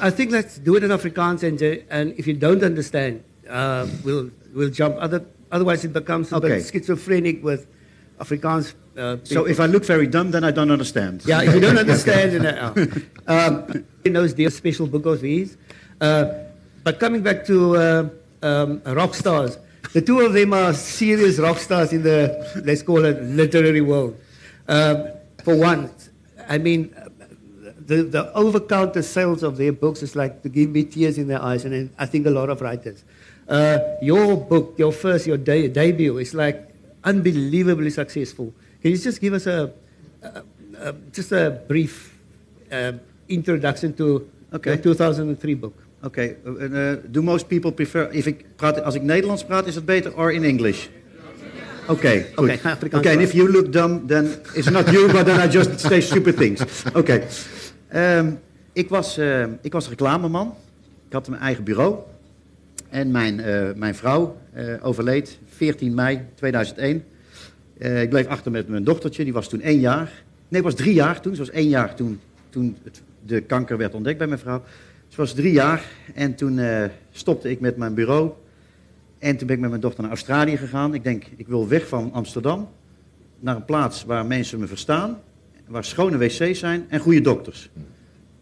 I think let's do it in Afrikaans, and, and if you don't understand, uh, we'll, we'll jump. Other, otherwise, it becomes a Okay. bit schizophrenic with Afrikaans. Uh, So if I look very dumb, then I don't understand. Yeah, if you don't understand, then, uh, um, he knows the special book of these. Uh, but coming back to uh, um, rock stars, the two of them are serious rock stars in the, let's call it, literary world. Um, for one, I mean, the, the over-counter sales of their books is like to give me tears in their eyes, and I think a lot of writers. Uh, your book, your first, your de- debut, is like unbelievably successful. Can you just give us a, a, a just a brief uh, introduction to Okay. your 2003 book? Oké, uh, do most people prefer... If ik praat, als ik Nederlands praat, is het beter or in English? Oké. Oké, Afrikaans Oké, and if you look dumb, then it's not you, but then I just say stupid things. Oké. Ehm, ik, was, eh, ik was reclameman. Ik had mijn eigen bureau. En mijn, eh, mijn vrouw eh, overleed 14 mei 2001. Eh, ik bleef achter met mijn dochtertje, die was toen één jaar. Nee, was drie jaar toen. Ze was één jaar toen, toen het, de kanker werd ontdekt bij mijn vrouw. Ze was drie jaar en toen stopte ik met mijn bureau. En toen ben ik met mijn dochter naar Australië gegaan. Ik denk, ik wil weg van Amsterdam naar een plaats waar mensen me verstaan. Waar schone wc's zijn en goede dokters.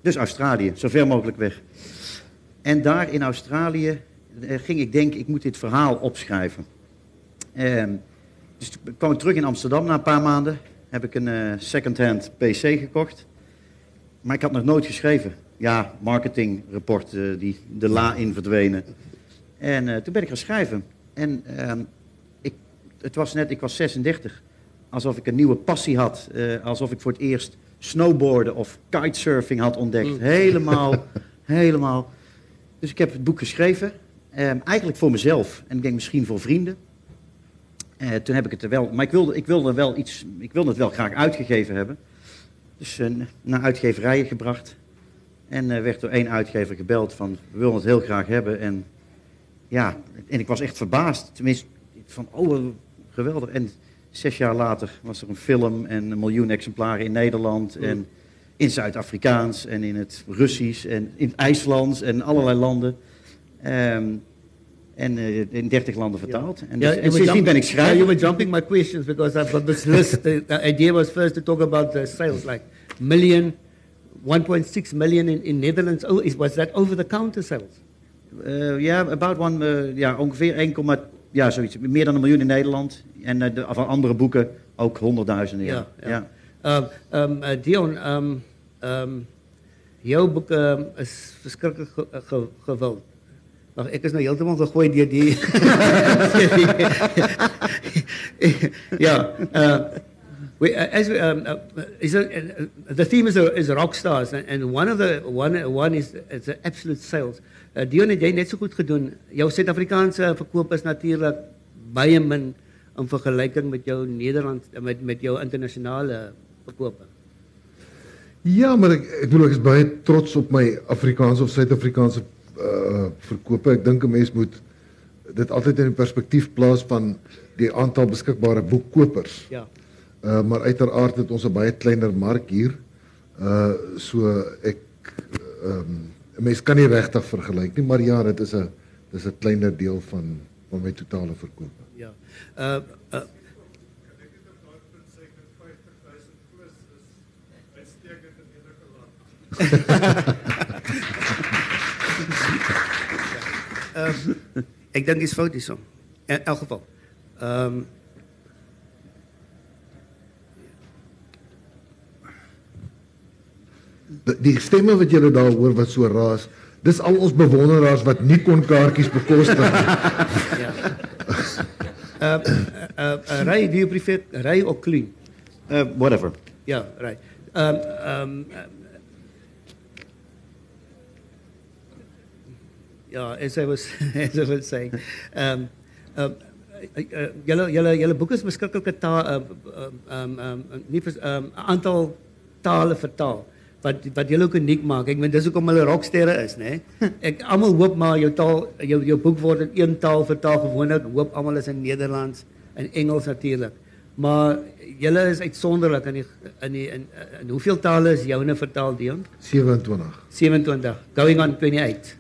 Dus Australië, zo ver mogelijk weg. En daar in Australië eh, ging ik denken, ik moet dit verhaal opschrijven. Ehm, dus toen kwam ik terug in Amsterdam na een paar maanden. Heb ik een eh second-hand PC gekocht. Maar ik had nog nooit geschreven. Ja, marketingrapport, eh, die de la in verdwenen. En eh, toen ben ik gaan schrijven. En ehm, ik, het was net, ik was 36. Alsof ik een nieuwe passie had. eh, alsof ik voor het eerst snowboarden of kitesurfing had ontdekt. Mm. Helemaal, helemaal. Dus ik heb het boek geschreven. ehm, eigenlijk voor mezelf. En ik denk misschien voor vrienden. Eh, toen heb ik het er wel... Maar ik wilde, ik wilde wel iets... Ik wilde het wel graag uitgegeven hebben. Dus eh, naar uitgeverijen gebracht. En werd door één uitgever gebeld van... We willen het heel graag hebben. En ja, en ik was echt verbaasd. Tenminste, van oh, geweldig. En zes jaar later was er een film en een miljoen exemplaren in Nederland. En in Zuid-Afrikaans en in het Russisch en in het IJslands en allerlei landen. Ehm, en eh, in 30 landen vertaald. En, dus, you en sindsdien ben ik yeah, you schrijver. were jumping my questions because I've got this list. The, the idea was first to talk about the sales, like million, 1.6 million in, in Netherlands. Oh, is, was that over-the-counter sales? Eh, Ja, about one, eh, ja, ongeveer 1, ja, zoiets. Meer dan een miljoen in Nederland. En eh, de, van andere boeken ook honderdduizenden. Ja. Ja. Um, um, uh, Dion, um, um, jouw boek is verschrikkelijk ge, ge, gewild. Wacht, ek is nou heeltemal gegooi deur die Ja, we, as we, is a, the theme is, a, is rock stars and, and one of the one one is it's a absolute sales. Uh, Dion het jy net so goed gedoen. Jou Suid-Afrikaanse verkoop is natuurlik baie min in vergelyking met jou Nederland met met jou internasionale verkope. Ja, maar ek ek bedoel ek is baie trots op my Afrikaanse of Suid-Afrikaanse uh verkope. Ek dink 'n mens moet dit altyd in perspektief plaas van die aantal beskikbare boekkopers. Ja. Uh maar uiteraard het ons 'n baie kleiner mark hier. Uh so ek ehm um, mens kan nie regtig vergelyk nie, maar ja, dit is 'n dis 'n kleiner deel van van my totale verkope. Ja. Uh uh Ehm ek dink dis fout hierso. In elk geval. Ehm Die, stemme wat julle daar hoor wat so raas, dis al ons bewonderaars wat nie kon kaartjies bekostig nie. ja. Uh, uh, uh, Ray, do you prefer Ray or clean? Eh, whatever. Yeah, right. Um, um, uh, yeah, as I was, as I was saying, um, uh, uh, julle julle julle boek is beskikkelike taal uh, um, um, nie vers, um, aantal tale vertaal wat wat julle ook uniek maak. Ek meen dis hoekom hulle rocksterre is, né? Ek almal hoop maar jou taal jou jou boek word in een taal vertaal gewoonlik. Hoop almal is in Nederlands en Engels natuurlik. Maar julle is uitsonderlik in die in die in, in hoeveel tale is joune vertaal Dion? 27. 27. Going on 28.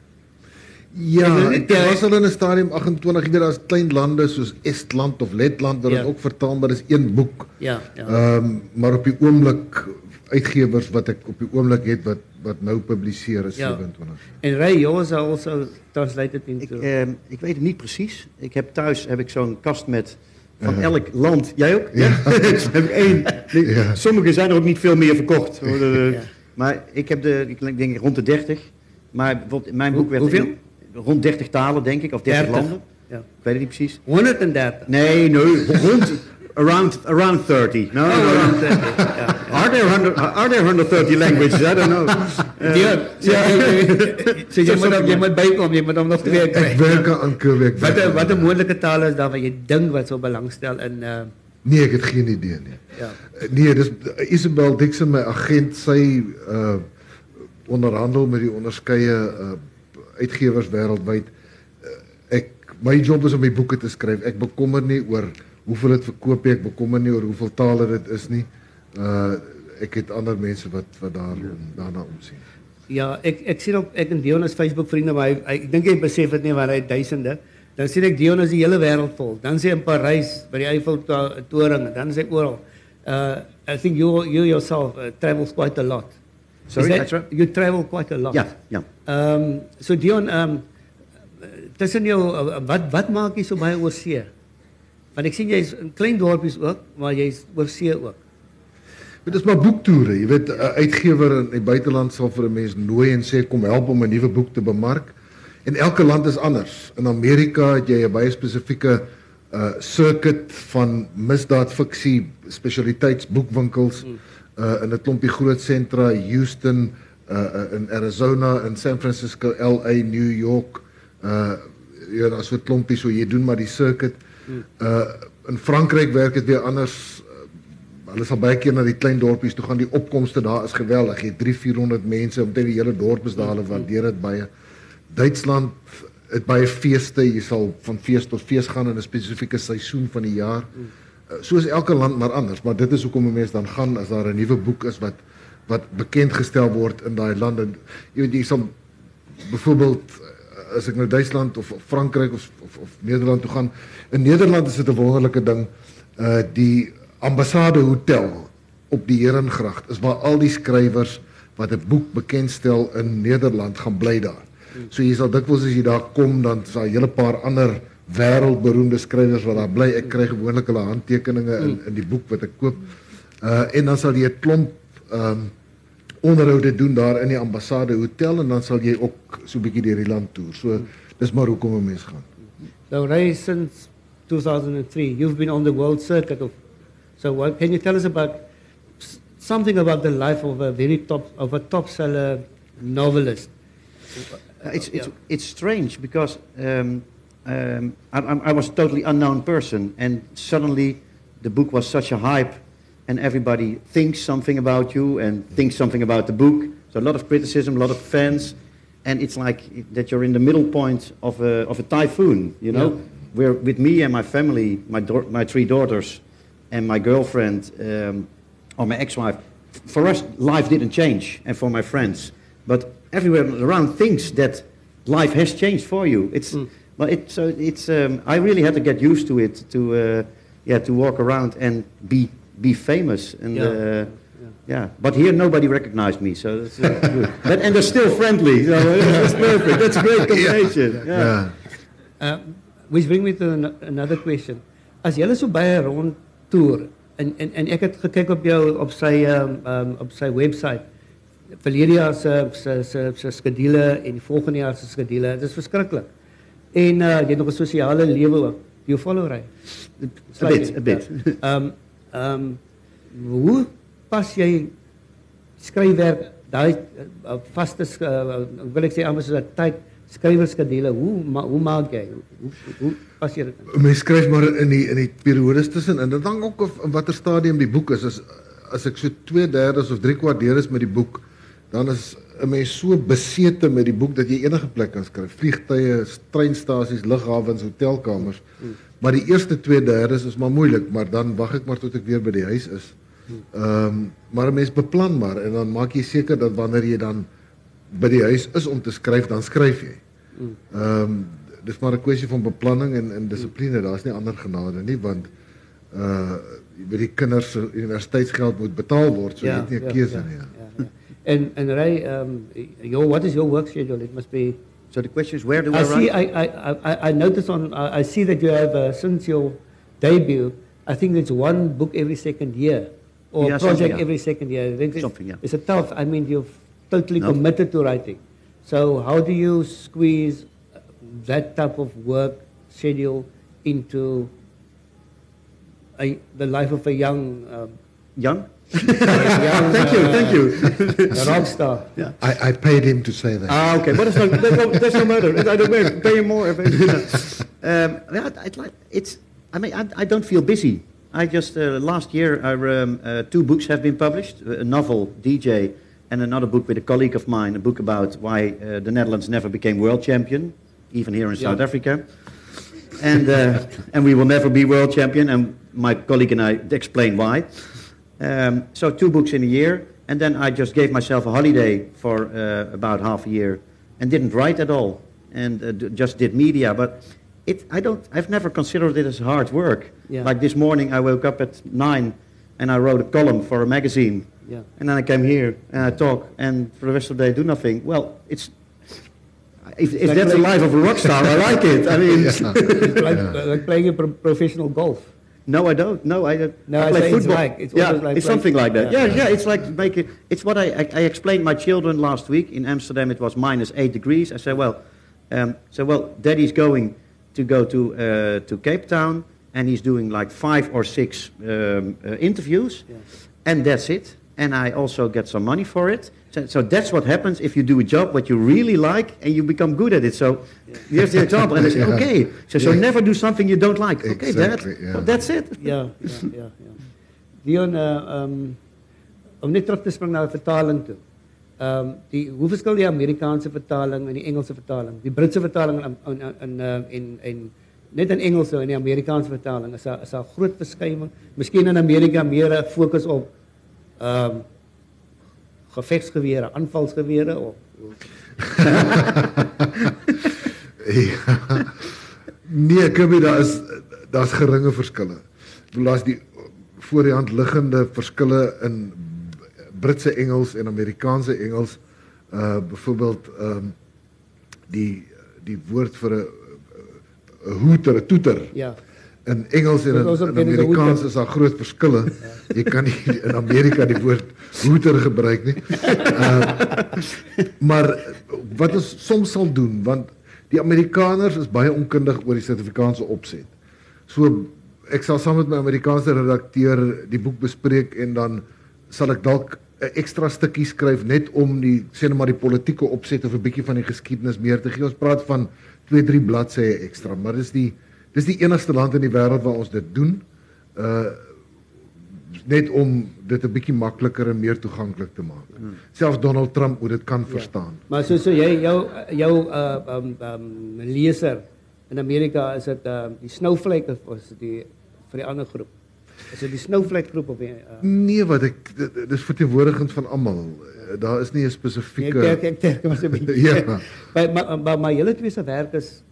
Ja, Ek was al in 'n stadium 28, jy weet daar's klein lande soos Estland of Letland wat dit Ja. ook vertaal, maar dis een boek. Ja, ja. Ehm maar op die oomblik uitgewers wat ek op die oomblik het wat wat nou publiseer is Ja. 27. En Ray, are also translated Ik, into. ehm, ik weet het niet precies. Ik heb thuis heb ik zo'n kast met van elk land. Jij ook? Ja. heb ik één. Ja. Sommige zijn er ook niet veel meer verkocht. Ja. Maar ik heb de, ik denk rond de 30. Maar bijvoorbeeld in mijn Hoe- boek werd hoeveel? in- rond 30 talen, denk ik, of 30, 30. landen. Ja. Ik weet het niet precies. 130. Nee, nee, rond around around 30. No, no, no. Oh, 130. Ja. ja. Are there 100 are there 130 languages? I don't know. Dion, so, so jy moet hom- jy moet bykom, jy moet hom nog twee Ek kry. werk aan Quebec. Watter watter moontlike tale is daar wat jy dink wat sou belangstel in uh Nee, ek het geen idee nie. ja. Uh, Nee, dis uh, Isabel Dixon my agent, sy uh onderhandel met die onderskeie uh uitgewers wêreldwyd. Uh, ek my job is om die boeke te skryf. Ek bekommer nie oor hoeveel dit verkoop ek bekommer nie oor hoeveel tale dit is nie. Uh ek het ander mense wat wat daar daarna omsien. Ja, ek ek sien op ek en Dion is Facebook vriende, maar hy, hy, ek dink hy besef dit nie want hy het duisende. Dan sien ek Dion is die hele wêreld vol. Dan sien hy in Parys by die Eiffeltoring, dan is hy oral. Uh I think you you yourself uh, travels quite a lot. Sorry, I tra- you travel quite a lot. Ja, ja. Ehm um, so Dion ehm um, tussen jou uh, wat wat maak jy so baie oor see? Want ek sien jy's in klein dorpies ook, maar jy's oor see ook. Dit is maar boektoere. Jy weet 'n uitgewer in die buiteland sal vir 'n mens nooi en sê kom help om 'n nuwe boek te bemark. En elke land is anders. In Amerika het jy 'n baie spesifieke uh circuit van misdaadfiksie spesialiteitsboekwinkels uh in 'n klompie groot sentra, Houston, uh, uh in Arizona, in San Francisco, LA, New York. Uh ja, daar's so 'n klompie so jy doen maar die circuit. Uh in Frankryk werk dit weer anders. Hulle sal baie keer na die klein dorpies toe gaan. Die opkomste daar is geweldig. Jy het 3 400 mense omtrent die hele dorp is daar. Hulle waardeer dit baie. Duitsland het baie feeste. Jy sal van fees tot fees gaan in 'n spesifieke seisoen van die jaar. Uh, So is elke land maar anders, maar dit is hoekom 'n mens dan gaan as daar 'n nuwe boek is wat wat bekend gestel word in daai lande. Jy weet jy sal byvoorbeeld eh, as ek nou Duitsland of, of Frankryk of, of of Nederland toe gaan. In Nederland is dit 'n wonderlike ding. Uh die ambassade hotel op die Herengracht is waar al die skrywers wat 'n boek bekendstel in Nederland gaan bly daar. So jy sal dikwels as jy daar kom dan is daar 'n hele paar ander wêreldberoemde skrywers wat daar bly. Ek kry gewoonlik hulle handtekeninge in in die boek wat ek koop. Uh en dan sal jy 'n klomp ehm um, onderhoude doen daar in die ambassade hotel en dan sal jy ook so 'n bietjie deur die land toer. So dis maar hoekom 'n mens gaan. So Ray, since 2003, you've been on the world circuit. Of, so what can you tell us about something about the life of a very top of a top seller novelist? Uh, it's, it's, it's strange because um, um, I, I'm- I was a totally unknown person, and suddenly the book was such a hype, and everybody thinks something about you and thinks something about the book. So a lot of criticism, a lot of fans, and it's like that you're in the middle point of a, of a typhoon, you know? Yeah. Where with me and my family, my, my three daughters, and my girlfriend, um, or my ex-wife, for us, life didn't change, and for my friends. But everywhere around thinks that life has changed for you. It's, well, it, so it's, um, I really had to get used to it, to, uh, yeah, to walk around and be, be famous. And, Yeah. uh, yeah, but here nobody recognized me, so that's uh, good. But, and they're still friendly, so that's perfect. That's a great combination. Yeah. Uh, which brings me to an, another question. As jy so baie rond toer en en en ek het gekyk op jou op sy um, um, op sy webwerf verlede jaar se se se se skedule en volgende jaar se skedule. Dit is verskriklik. En uh, jy het nog 'n sosiale lewe ook. You follow right? A bit, a bit. Um, ehm um, hoe pas jy skryfwerk daai uh, vaste uh, wil ek sê amper so 'n tyd skrywerskedule. Hoe ma, hoe maak jy? Hoe, hoe, pas jy dit? in? Mens skryf maar in die in die periodes tussen en dit hang ook of in watter stadium die boek is. As as ek so 2/3 of 3/4 deur is met die boek, dan is 'n mens so besete met die boek dat jy enige plek kan skryf. Vliegtye, treinstasies, lughawens, hotelkamers. Maar die eerste 2/3 is maar moeilik, maar dan wag ek maar tot ek weer by die huis is. Ehm um, maar 'n mens beplan maar en dan maak jy seker dat wanneer jy dan by die huis is om te skryf, dan skryf jy. Ehm um, dis maar 'n kwessie van beplanning en en dissipline. Daar's nie ander genade nie want uh by die kinders se universiteitsgeld moet betaal word, so jy het nie 'n keuse nie. Ja. ja, ja. And and Ray, um, your what is your work schedule? It must be. So the question is, where do I, I write? see. I I I, I notice on. I, see that you have uh, since your debut. I think it's one book every second year, or Yeah, project yeah. every second year. I think it's, Something, yeah. It's a tough. I mean, you've totally No. committed to writing. So how do you squeeze that type of work schedule into a, the life of a young, um, Young? Young Thank you, thank you. a rock star? Yeah. I I paid him to say that. Ah, okay, but that's no, that's no, that's no matter. I don't pay, pay him more. um, yeah, I'd like, it's, I mean, I, I don't feel busy. I just, uh, last year, I, um, uh, two books have been published, a novel, DJ, and another book with a colleague of mine, a book about why uh, the Netherlands never became world champion, even here in South Africa. And, uh, and we will never be world champion, and my colleague and I explain why. Um, so two books in a year, and then I just gave myself a holiday for uh, about half a year, and didn't write at all, and uh, d- just did media. But it, I don't, I've never considered it as hard work. Yeah. Like this morning, I woke up at nine, and I wrote a column for a magazine, Yeah. and then I came here and I talk, and for the rest of the day do nothing. Well, it's. If, if like that's the life of a rock star, I like it. I mean, It's like, like playing a pro- professional golf. No, I don't. No, I don't. No, I play say it's like- it's yeah, like it's something like that. yeah. Yeah, yeah, It's like make it. It's what I, I I explained my children last week in Amsterdam. It was minus eight degrees. I said, well, um, so well, Daddy's going to go to uh, to Cape Town, and he's doing like five or six um, uh, interviews, Yeah. and that's it. And I also get some money for it. So, so that's what happens if you do a job what you really like and you become good at it. So here's the example. And I say, Yeah. okay, so, so Yeah. never do something you don't like. Okay, Exactly, Dad, yeah. well, that's it. Ja, ja, ja, ja. Deon uh um om net terug te spring na die vertaling toe. Um die hoe verskil die Amerikaanse vertaling en die Engelse vertaling? Die Britse vertaling in in in en en net in Engels en die Amerikaanse vertaling is daar groot verskywing. Miskien in Amerika meer 'n fokus op um gevegsgewere, aanvalsgewere of Ja. Nee, Kimmy, daar is daar's geringe verskille. Ek bedoel daar's die voor die hand liggende verskille in Britse Engels en Amerikaanse Engels. Uh byvoorbeeld ehm um, die die woord vir 'n 'n hooter, 'n toeter. ja. In Engels en in, in Amerikaans is daar groot verskille. Jy kan nie in Amerika die woord hooter gebruik nie. Uh, maar wat ons soms sal doen want die Amerikaners is baie onkundig oor die Suid-Afrikaanse opset. So ek sal saam met my Amerikaanse redakteur die boek bespreek en dan sal ek dalk 'n ekstra stukkie skryf net om die sê net maar die politieke opset of 'n bietjie van die geskiedenis meer te gee. Ons praat van 2, 3 bladsye ekstra, maar dis die dis die enigste land in die wêreld waar ons dit doen. Uh net om dit 'n bietjie makliker en meer toeganklik te maak. Hmm. Selfs Donald Trump moet dit kan verstaan. Maar so so jy jou jou uh um um leser in Amerika is dit uh die snowflake of is dit die vir die ander groep? Is dit die snowflake groep of die uh, Nee, wat ek dit- dit is verteenwoordigend van almal. Uh, Daar is nie 'n Nee, spesifieke ek ek ek maar so 'n bietjie. Ja. Maar maar maar, maar julle twee se werk is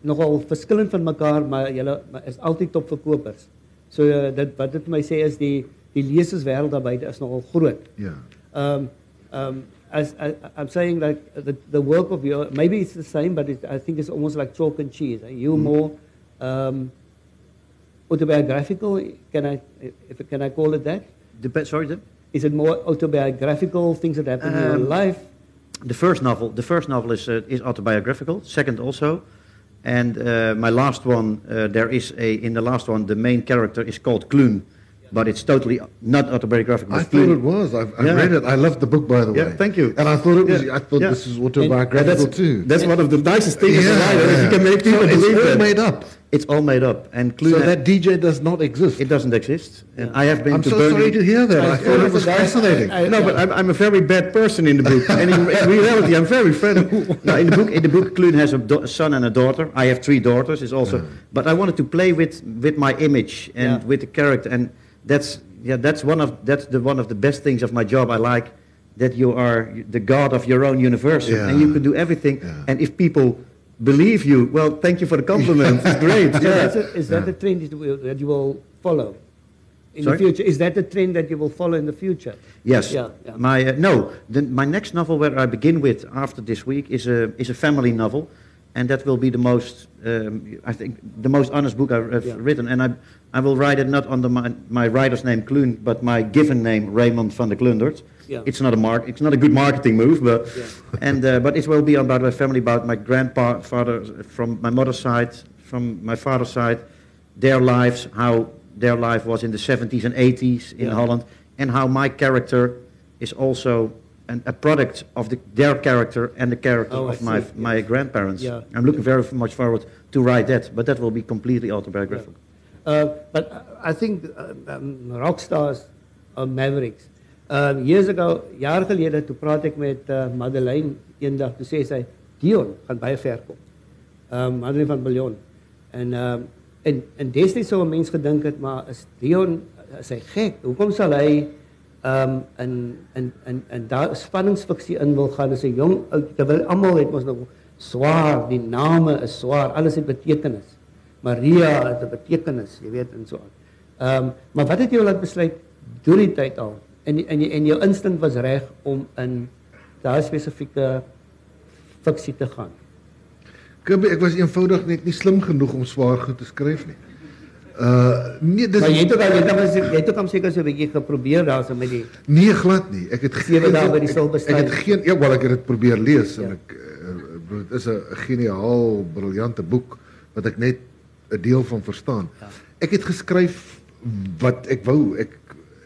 nogal verskillend van mekaar, maar julle is altyd topverkopers. So uh, dit wat dit my sê is die die leserswêreld daar buite is nogal groot. Ja. Um um as I, I'm saying like the the work of your maybe it's the same but it, I think it's almost like chalk and cheese. Eh? You more um autobiographical can I if can I call it that? Dep- sorry, the, Is it more autobiographical things that happen in your Um, life? the first novel. The first novel is uh, is autobiographical. Second also, and uh, my last one. Uh, there is a in the last one. The main character is called Kluun, but it's totally not autobiographical. I thought it was. I've, I Yeah. read it. I loved the book, by the way. Yeah, thank you. And I thought it was. Yeah. I thought Yeah. this is Yeah, autobiographical that's, too. that's one of the nicest things Yeah, as a writer. is You can make people So it's all made up. It's all made up. And Kluun, So that DJ does not exist. it doesn't exist. And I have been I'm to so sorry to hear that. I thought it was fascinating. I- no, but I'm, I'm a very bad person in the book. and in, in reality, I'm very friendly. no, in the book, in the book, Kluun has a, a son and a daughter. I have three daughters. It's also, but I wanted to play with with my image and Yeah. with the character, and that's yeah, that's one of that's the one of the best things of my job. I like that you are the god of your own universe, Yeah. and you can do everything. Yeah. And if people believe you, well, thank you for the compliment. it's great. So Yeah. that's a, is that the trend that you will, that you will follow in Sorry? the future? Is that the trend that you will follow in the future? Yes. Yeah, yeah. My uh, no. The, my next novel, where I begin with after this week, is a is a family novel, and that will be the most um, I think the most honest book I've, Yeah. written. And I I will write it not under my my writer's name Kluun, but my given name Raymond van der Klundert. Yeah. It's not a mark. It's not a good marketing move, but Yeah. and uh, but it will be about my family, about my grandfather from my mother's side, from my father's side, their lives, how their life was in the 70s and 80s in. Holland, and how my character is also an, a product of the, their character and the character Oh, I of my see, my grandparents. Yeah. I'm looking very much forward to write that, but that will be completely autobiographical. Uh, but I think uh, um, rock stars are mavericks. Um, years ago, jare gelede, toe praat ek met uh, Madeleine eendag, toe sê sy, Deon gaan baie ver kom. Um, Madeleine van Biljon. En, um, en, en destijds zou een mens gedink het, maar is Deon, is hy gek? Hoekom sal hy um, in, in, in, in daar in wil gaan as 'n jong ou, terwyl almal het mos nog swaar, die name is swaar, alles het betekenis. Maria het 'n betekenis, jy weet en so. Ehm maar wat het jou laat besluit deur die tyd al en en en jou instink was reg om in daai spesifieke fiksie te gaan. Kibbe, ek was eenvoudig net nie slim genoeg om swaar goed te nie. Uh nee, dis Maar jy het ook al jy het al jy het ook al seker so 'n bietjie geprobeer daarso met die nee glad nie. Ek het Sewe dae by die Silberstein. Ek het geen ja, wel ek het dit probeer lees en Ja. ek uh, dit is 'n geniaal, briljante boek wat ek net 'n deel van verstaan. Ja. Ek het geskryf wat ek wou. Ek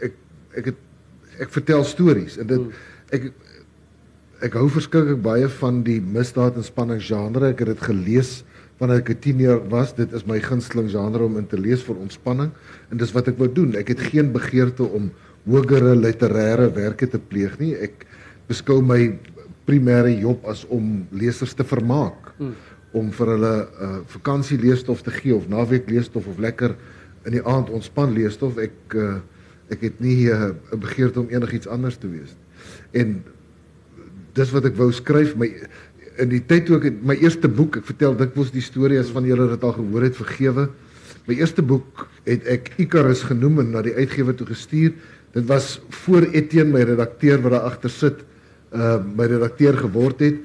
ek ek het ek vertel stories en dit Hmm. ek ek hou verskriklik baie van die misdaad en spanning genre. Ek het dit gelees wanneer ek 'n tiener was. Dit is my gunsteling genre om in te lees vir ontspanning en dis wat ek wou doen. Ek het geen begeerte om hogere literêre werke te pleeg nie. Ek beskou my primêre job as om lesers te vermaak. Hmm. Om vir hulle uh, vakansie leesstof te gee of naweek leesstof of lekker in die aand ontspan leesstof. Ek uh, ek het nie 'n uh, begeerte om enigiets anders te wees. En dis wat ek wou skryf my in die tyd toe ek my eerste boek ek vertel dikwels die storie as van julle dit al gehoor het vergewe. My eerste boek het ek Icarus genoem en na die uitgewer toe gestuur. Dit was voor Etienne my redakteur wat daar agter sit uh my redakteur geword het.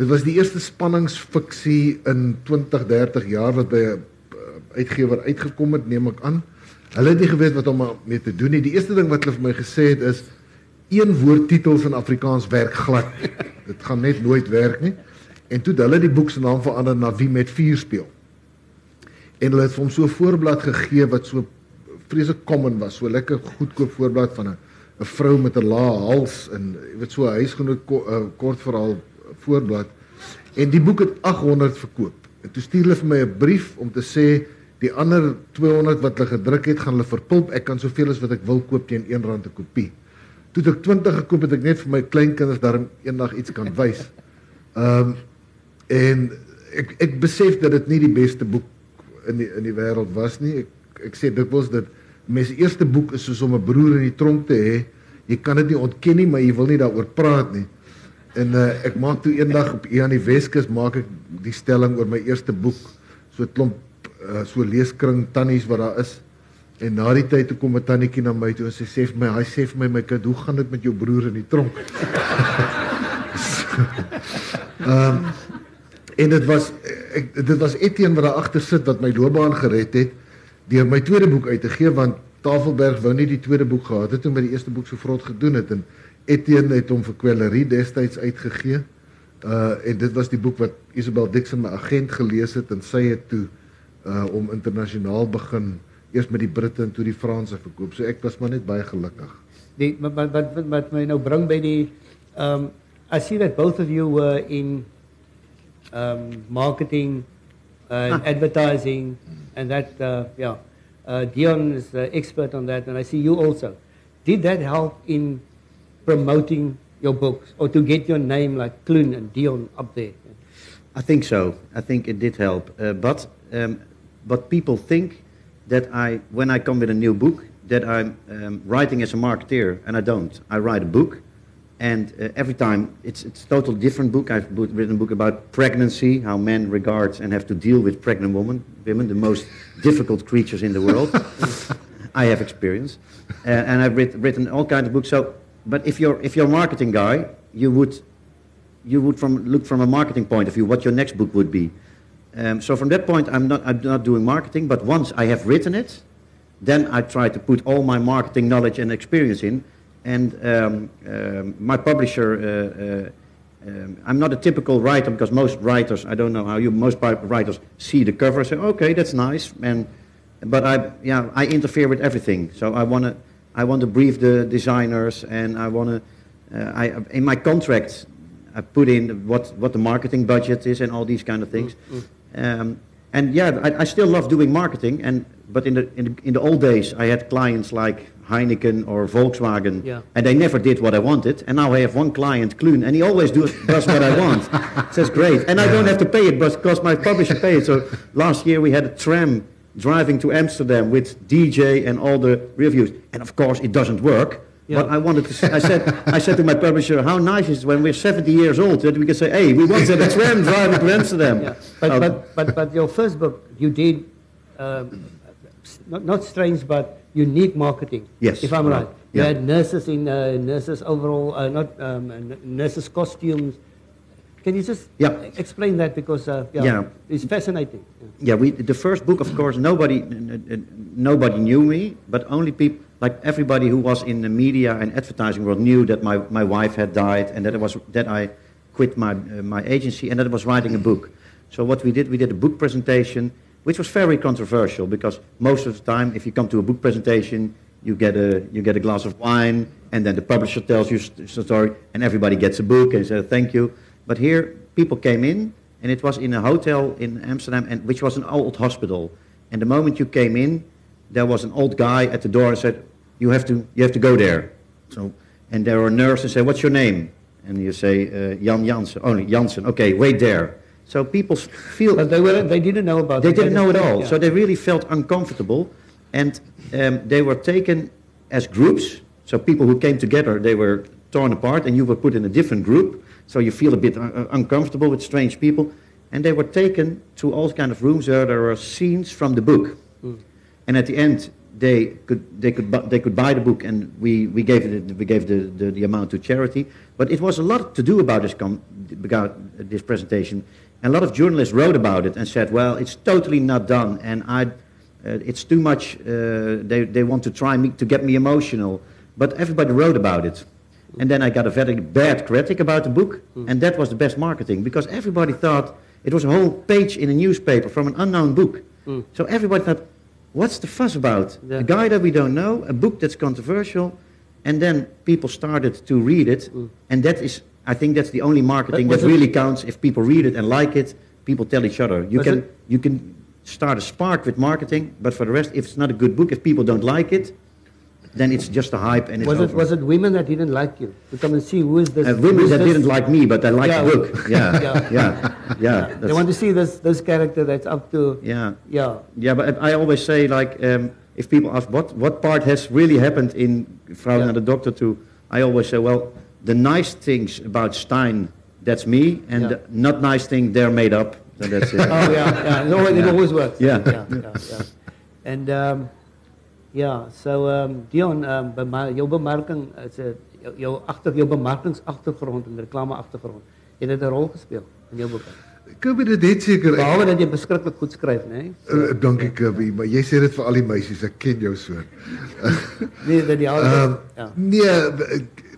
Dit was die eerste spanningsfiksie in 20 30 jaar wat by 'n uh, uitgewer uitgekom het neem ek aan. Hulle het nie geweet wat om mee te doen nie. Die eerste ding wat hulle vir my gesê het is een woord titels in Afrikaans werk glad. Dit gaan net nooit werk nie. En toe het hulle die boek se naam verander na Wie met vuur speel. En hulle het vir hom so 'n voorblad gegee wat so vreeslik common was, so lekker goedkoop voorblad van 'n 'n vrou met 'n lae hals en jy weet so 'n huisgenoot ko, uh, kort verhaal voorblad. En die boek het 800 verkoop. En toe stuur hulle vir my 'n brief om te sê die ander 200 wat hulle gedruk het, gaan hulle verpulp. Ek kan soveel as wat ek wil koop teen R1 'n kopie. Toe ek 20 gekoop het ek net vir my kleinkinders daarom eendag iets kan wys. Ehm um, en ek ek besef dat dit nie die beste boek in die in die wêreld was nie. Ek ek sê dikwels dat mens eerste boek is soos om 'n broer in die tronk te hê. Jy kan dit nie ontken nie, maar jy wil nie daaroor praat nie. En uh, ek maak toe eendag op aan die Weskus maak ek die stelling oor my eerste boek. So klomp uh, so leeskring tannies wat daar is. En na die tyd toe kom 'n tannetjie na my toe en sy sê vir my, hy sê vir my my kind, hoe gaan dit met jou broer in die tronk? Ehm um, en dit was ek dit was Etienne wat daar agter sit wat my loopbaan gered het deur my tweede boek uit te gee want Tafelberg wou nie die tweede boek gehad het toe met die eerste boek so vrot gedoen het en Etienne het hom vir Quellerie destyds uitgegee. Uh en dit was die boek wat Isabel Dixon my agent gelees het en sy het toe uh om internasionaal begin eers met die Britte en toe die Franse verkoop. So ek was maar net baie gelukkig. But, but, but, but, but my nou bring by die, um, I see that both of you were in um, marketing and advertising and that, uh, yeah. Uh, Deon is the expert on that and I see you also. Did that help in promoting your books or to get your name like Kluun and Deon up there? I think so. I think it did help. Uh, but um, but people think that I, when I come with a new book, that I'm um, writing as a marketeer, and I don't. I write a book, and uh, every time it's it's a totally different book. I've bo- written a book about pregnancy, how men regard and have to deal with pregnant women, women, the most difficult creatures in the world. I have experience, uh, and I've writ- written all kinds of books. So, but if you're if you're a marketing guy, you would you would from, look from a marketing point of view what your next book would be. Um, so from that point, I'm not, I'm not doing marketing, but once I have written it, then I try to put all my marketing knowledge and experience in. And um, um, my publisher, uh, uh, um, I'm not a typical writer because most writers, I don't know how you, most writers see the cover and say, okay, that's nice. And, but I, yeah, I interfere with everything. So I want to, I want to brief the designers and I want to, uh, I, in my contract, I put in what, what the marketing budget is and all these kind of things. Um, and yeah, I, I still love doing marketing. And but in the, in the in the old days, I had clients like Heineken or Volkswagen, Yeah. and they never did what I wanted. And now I have one client, Kluun, and he always do, does what I want. that's great, and I don't have to pay it, but because my publisher pays it. So last year we had a tram driving to Amsterdam with DJ and all the reviews, and of course it doesn't work. Yeah. But I wanted to. Say, I said. I said to my publisher, "How nice is it when we're 70 years old that we can say, hey, we once had a tram driving to Amsterdam." Yeah, but, Oh, but, but, but your first book, you did um, not, not strange, but unique marketing. Yes. If I'm right. You Yeah. had nurses in uh, nurses overall, uh, not um, nurses costumes. Can you just Yeah. explain that because uh, yeah, Yeah. it's fascinating. Yeah. we the first book, of course, nobody nobody knew me, but only people like everybody who was in the media and advertising world knew that my, my wife had died and that it was that I quit my uh, my agency and that I was writing a book. So what we did, we did a book presentation, which was very controversial because most of the time, if you come to a book presentation, you get a you get a glass of wine and then the publisher tells you st- story and everybody gets a book and says thank you. But here, people came in and it was in a hotel in Amsterdam, and which was an old hospital. And the moment you came in, there was an old guy at the door and said, "You have to, you have to go there." So, and there were nurses and say, "What's your name?" And you say, uh, "Jan Jansen." Only Jansen. Okay, wait there. So people feel But they were they didn't know about they it. didn't know at all. Yeah. So they really felt uncomfortable, and um, they were taken as groups. So people who came together, they were torn apart, and you were put in a different group. So you feel a bit uh, uh, uncomfortable with strange people, and they were taken to all kind of rooms where there were scenes from the book. And at the end, they could they could they could buy the book, and we, we gave it we gave the, the, the amount to charity. But it was a lot to do about this com- about this presentation, and a lot of journalists wrote about it and said, well, it's totally not done, and I, uh, it's too much. Uh, they they want to try me to get me emotional, but everybody wrote about it. And then I got a very bad critic about the book, and that was the best marketing because everybody thought it was a whole page in a newspaper from an unknown book. So everybody thought, what's the fuss about? Yeah. A guy that we don't know, a book that's controversial, and then people started to read it, and that is, I think that's the only marketing that really counts. If people read it and like it, people tell each other. You Was can it- you can start a spark with marketing, but for the rest, if it's not a good book, if people don't like it, then it's just a hype and it's Was it over. was it women that didn't like you to come and see who is this? Uh, women that this- didn't like me, but they liked Yeah. the book. Yeah, Yeah. yeah, yeah. They want to see this this character that's up to yeah, yeah. yeah. But I always say, like, um, if people ask what what part has really happened in Vrouw Yeah. naar de Doctor too, I always say, well, the nice things about Stijn, that's me, and Yeah. the not nice thing, they're made up. So that's it. Oh yeah, yeah. It always, it always works. Yeah. yeah, yeah, yeah. And um, yeah, so um, Dion, um, bema jou bemarking is 'n jou, jou agter jou bemarkingsagtergrond en reklameagtergrond. Het dit 'n rol gespeel in jou boek? Kirby dit het seker Behalwe dat jy goed skryf, né? Nee? uh, dankie Kirby, maar jy sê dit vir al die meisies, ek ken jou so. Nee, dat die ouer Ehm ja. nee,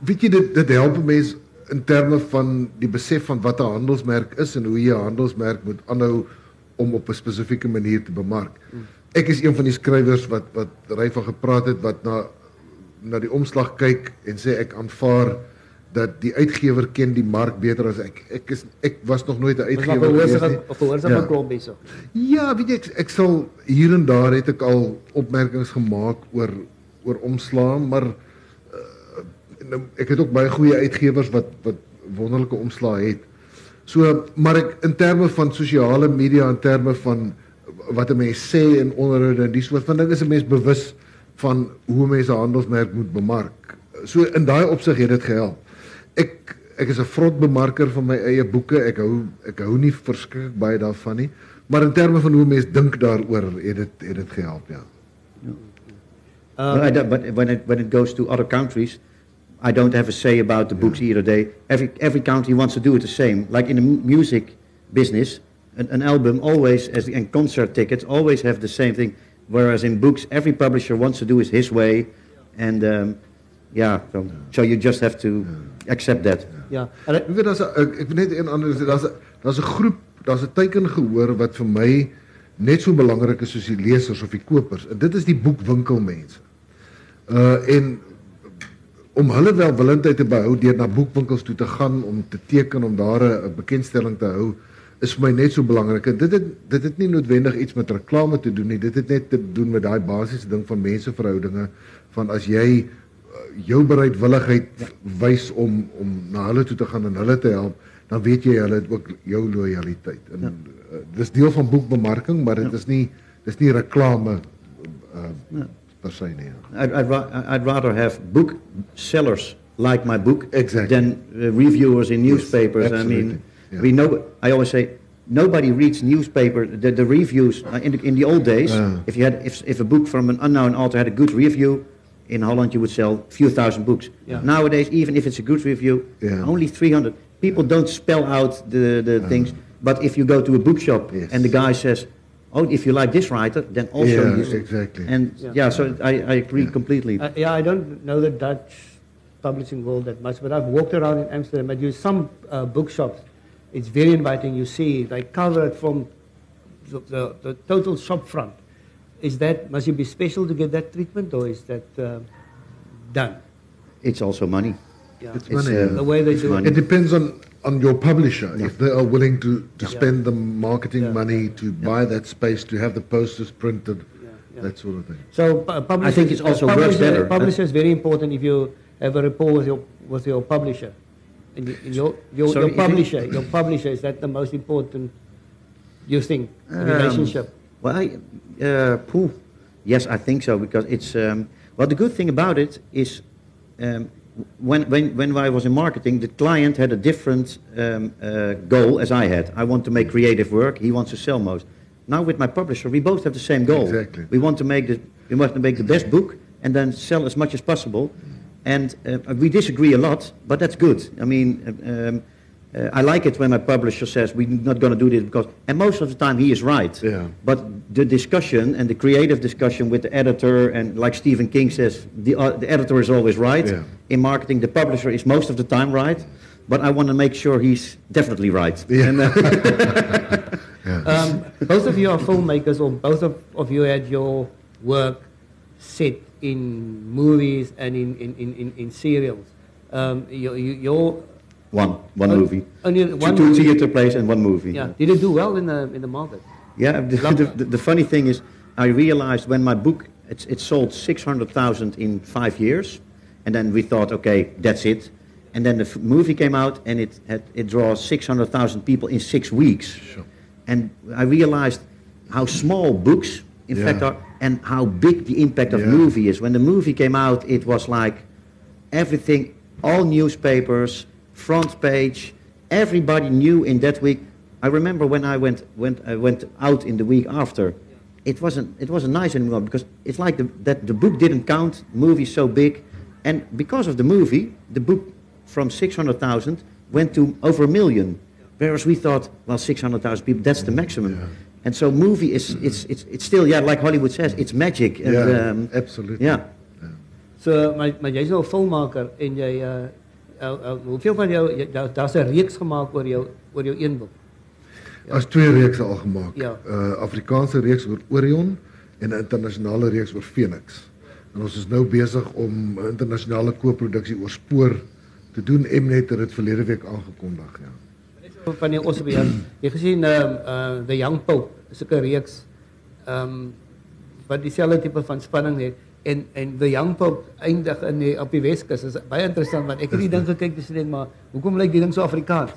weet jy dit dit help 'n mens in terme van die besef van wat 'n handelsmerk is en hoe jy 'n handelsmerk moet aanhou om op 'n spesifieke manier te bemark. Ek is een van die skrywers wat wat ry van gepraat het wat na na die omslag kyk en sê ek aanvaar dat die uitgewer ken die mark beter as ek. Ek is ek was nog nooit 'n uitgewer gewees nie. of verhoor se Ja. van klomp hierso. Ja, weet jy ek, ek sal hier en daar het ek al opmerkings gemaak oor oor omslae, maar uh, ek het ook baie goeie uitgewers wat wat wonderlike omslae het. So, maar ek in terme van sosiale media in terme van wat 'n mens sê in onderhoude en die soort van ding is 'n mens bewus van hoe mense handelsmerk moet bemark. So in daai opsig het dit gehelp. Ek ek is 'n vrotbemarker van my eie boeke. Ek hou ek hou nie verskriklik baie daarvan nie, maar in terme van hoe mense dink daaroor het dit het dit gehelp, ja. But, I don't- but when it when it goes to other countries, I don't have a say about the books either. They every every country wants to do it the same. Like in the mu- music business, an, an album always as and concert tickets always have the same thing. Whereas in books, every publisher wants to do it his way, and um, yeah, so, so you just have to accept that. Ja. Weet daar's 'n- ek, ek wil net een ander sê daar's 'n daar's 'n groep, daar's 'n teiken gehoor wat vir my net so belangrik is soos die lesers of die kopers. En dit is die boekwinkelmense. Uh en om hulle welwillendheid te behou deur na boekwinkels toe te gaan om te teken om daar 'n 'n bekendstelling te hou is vir my net so belangrik. Dit het dit het nie noodwendig iets met reklame te doen nie. Dit het net te doen met daai basiese ding van menseverhoudinge van as jy uh, jou bereidwilligheid wys om om na hulle toe te gaan en hulle te help, dan weet jy hulle het ook jou lojaliteit. En ja. uh, dis deel van boekbemarking, maar dit ja. is nie dis nie reklame uh, ja. per se nie. I'd, I'd, ra- I'd rather have book sellers like my book Exactly. than uh, reviewers in Yes, newspapers. I mean, Yeah. we know. I always say nobody reads newspaper. The, the reviews uh, in the, in the old days, Yeah. if you had if, if a book from an unknown author had a good review. In Holland, you would sell a few thousand books. Yeah. Nowadays, even if it's a good review, Yeah. only 300. People don't spell out the, the things. But if you go to a bookshop Yes. and the guy says, "Oh, if you like this writer, then also Yeah, use it." exactly. And Yeah. yeah, so I, I agree completely. Uh, yeah, I don't know the Dutch publishing world that much, but I've walked around in Amsterdam. I do some uh, bookshops. It's very inviting. You see, they cover it from the, the, the total shop front. Is that must you be special to get that treatment, or is that uh, done? It's also money. Yeah. It's It's, money. uh, the way they do money. it. It depends on on your publisher if they are willing to to Yeah. spend the marketing Yeah. money to buy that space to have the posters printed, Yeah, yeah. that sort of thing. So pu- publishers, think it's also works publisher, better. Publisher is very important if you have a rapport with your with your publisher. And y- your your, Sorry, your if you- publisher, your publisher is that the most important. You think the Um, relationship? Well, I, uh, phew, yes, I think so because it's. Um, well, the good thing about it is, um, when when when I was in marketing, the client had a different um, uh, goal as I had. I want to make creative work. He wants to sell most. Now with my publisher, we both have the same goal. Exactly. We want to make the we want to make the best book and then sell as much as possible. And uh, we disagree a lot, but that's good. I mean, um, uh, I like it when my publisher says we're not going to do this because, and most of the time he is right. Yeah. But the discussion and the creative discussion with the editor, and like Stephen King says, the, uh, the editor is always right. Yeah. In marketing, the publisher is most of the time right. But I want to make sure he's definitely right. Yeah. And, uh, Um, both of you are filmmakers, or both of, of you had your work set in movies and in, in, in, in, in serials. Um, your, your, your one, one Oh, movie. only Two- one two movie. theater plays and one movie. yeah, did it do well in the in the market? Yeah, the, the, the, the funny thing is, I realized when my book, it's, it sold 600,000 in five years, and then we thought, okay, that's it. And then the f- movie came out, and it, had, it draws 600,000 people in six weeks. Sure. And I realized how small books, in Yeah. fact, are, and how big the impact of Yeah. movie is. When the movie came out, it was like everything, all newspapers, front page, everybody knew in that week. I remember when I went, went, I went out in the week after, it wasn't, it wasn't nice anymore because it's like the, that the book didn't count, movie so big. And because of the movie, the book from 600,000 went to over a million. Whereas we thought, well, 600,000 people, that's the maximum. Yeah. And so movie is, it's, it's, it's still, yeah, like Hollywood says, it's magic. And, Yeah, um, absolutely. Yeah. So, maar, maar jy's nou 'n filmmaker en jy uh, uh, uh, hoeveel van jou jy- daar daar's 'n reeks gemaak oor jou oor jou een boek. As twee reekse al gemaak. Ja. Uh Afrikaanse reeks oor Orion en 'n internasionale reeks oor Phoenix. En ons is nou besig om 'n internasionale koproduksie oor Spoor te doen. Mnet het dit verlede week aangekondig, ja. van die Osbeer. Jy gesien ehm uh, The Young Pope, 'n reeks ehm um, wat dieselfde tipe van spanning het en en The Young Pope eindig in die op die Weskus. Is baie interessant want ek het die ding gekyk dis net maar hoekom lyk die ding so Afrikaans?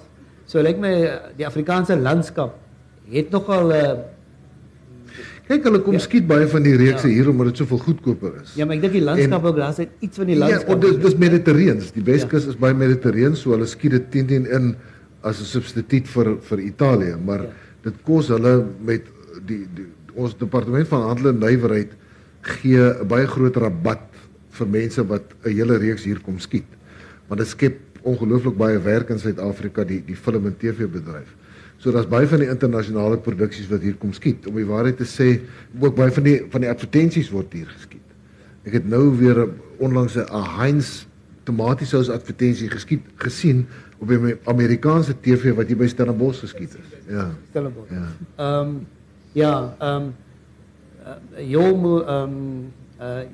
So lyk my eh, die Afrikaanse landskap het nogal 'n uh, Kyk, hulle kom ja. skiet baie van die reekse ja. hier omdat dit soveel goedkoper is. Ja, maar ek dink die landskap ook daar's iets van die ja, landskap. Ja, dis dis mediterreens. Die Weskus ja. is baie mediterreens, so hulle skiet dit teen teen in as 'n substituut vir vir Italië, maar ja. Dit kos hulle met die, die ons departement van handel en nywerheid gee 'n baie groot rabat vir mense wat 'n hele reeks hier kom skiet. Want dit skep ongelooflik baie werk in Suid-Afrika die die film en TV bedryf. So daar's baie van die internasionale produksies wat hier kom skiet. Om die waarheid te sê, ook baie van die van die advertensies word hier geskiet. Ek het nou weer onlangs 'n Heinz tomatiesous advertensie geskiet gesien op die Amerikaanse TV wat hier by Stellenbosch geskiet is. Ja. Stellenbosch. Ja. Ehm um, ja, ehm um, uh, your um, uh,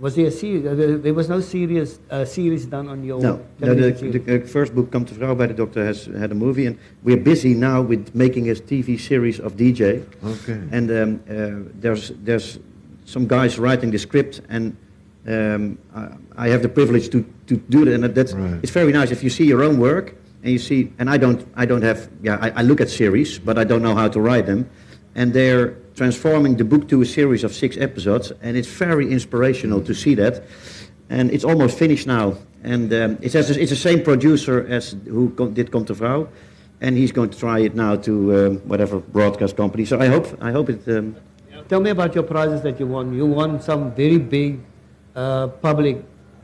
was there a series? Uh, there was no serious uh, series done on your. No, no the, the, the, first book, Come to Vrouw by the Doctor, has had a movie, and we're busy now with making a TV series of DJ. Okay. And um, uh, there's there's some guys writing the script, and um, I, I, have the privilege to, to do that, and that's right. it's very nice if you see your own work and you see. And I don't I don't have yeah I, I look at series, but I don't know how to write them, and they're transforming the book to a series of six episodes, and it's very inspirational to see that. And it's almost finished now, and um, it has, it's the same producer as who did Come to Vrouw, and he's going to try it now to um, whatever broadcast company. So I hope I hope it. Um, Tell me about your prizes that you won. You won some very big uh, public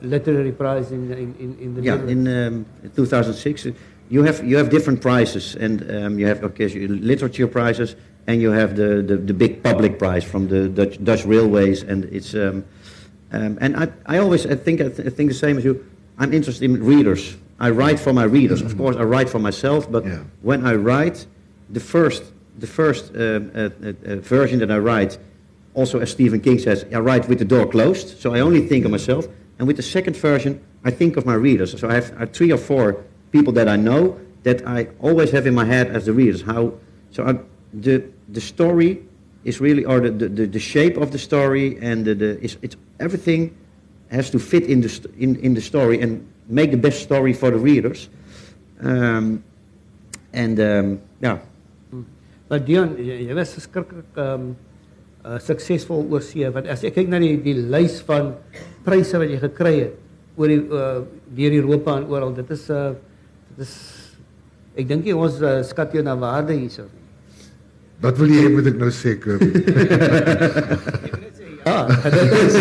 literary prize in in in, in the yeah in um, 2006. You have you have different prizes, and um, you have okay, literature prizes, and you have the, the, the, big public prize from the Dutch, Dutch railways, and it's um, um, and I, I always I think I, th- I, think the same as you. I'm interested in readers. I write for my readers. Of course, I write for myself, but yeah. when I write, the first the first um, uh, uh, uh, version that I write, also as Stephen King says, I write with the door closed, so I only think of myself. And with the second version, I think of my readers. So I have, have three or four people that I know that I always have in my head as the readers. How so I, the the story is really, or the, the, the shape of the story and the, the is, it's everything has to fit in the in, in the story and make the best story for the readers. Um, and um, yeah. Maar Deon, jy was um uh, suksesvol oor see want as ek kyk na die die lys van pryse wat jy gekry het oor die uh, deur Europa en oral, dit is uh dit is ek dink jy ons uh, skat jou na waarde hierso. Wat wil jy moet ek nou sê Kirby? ja, dit is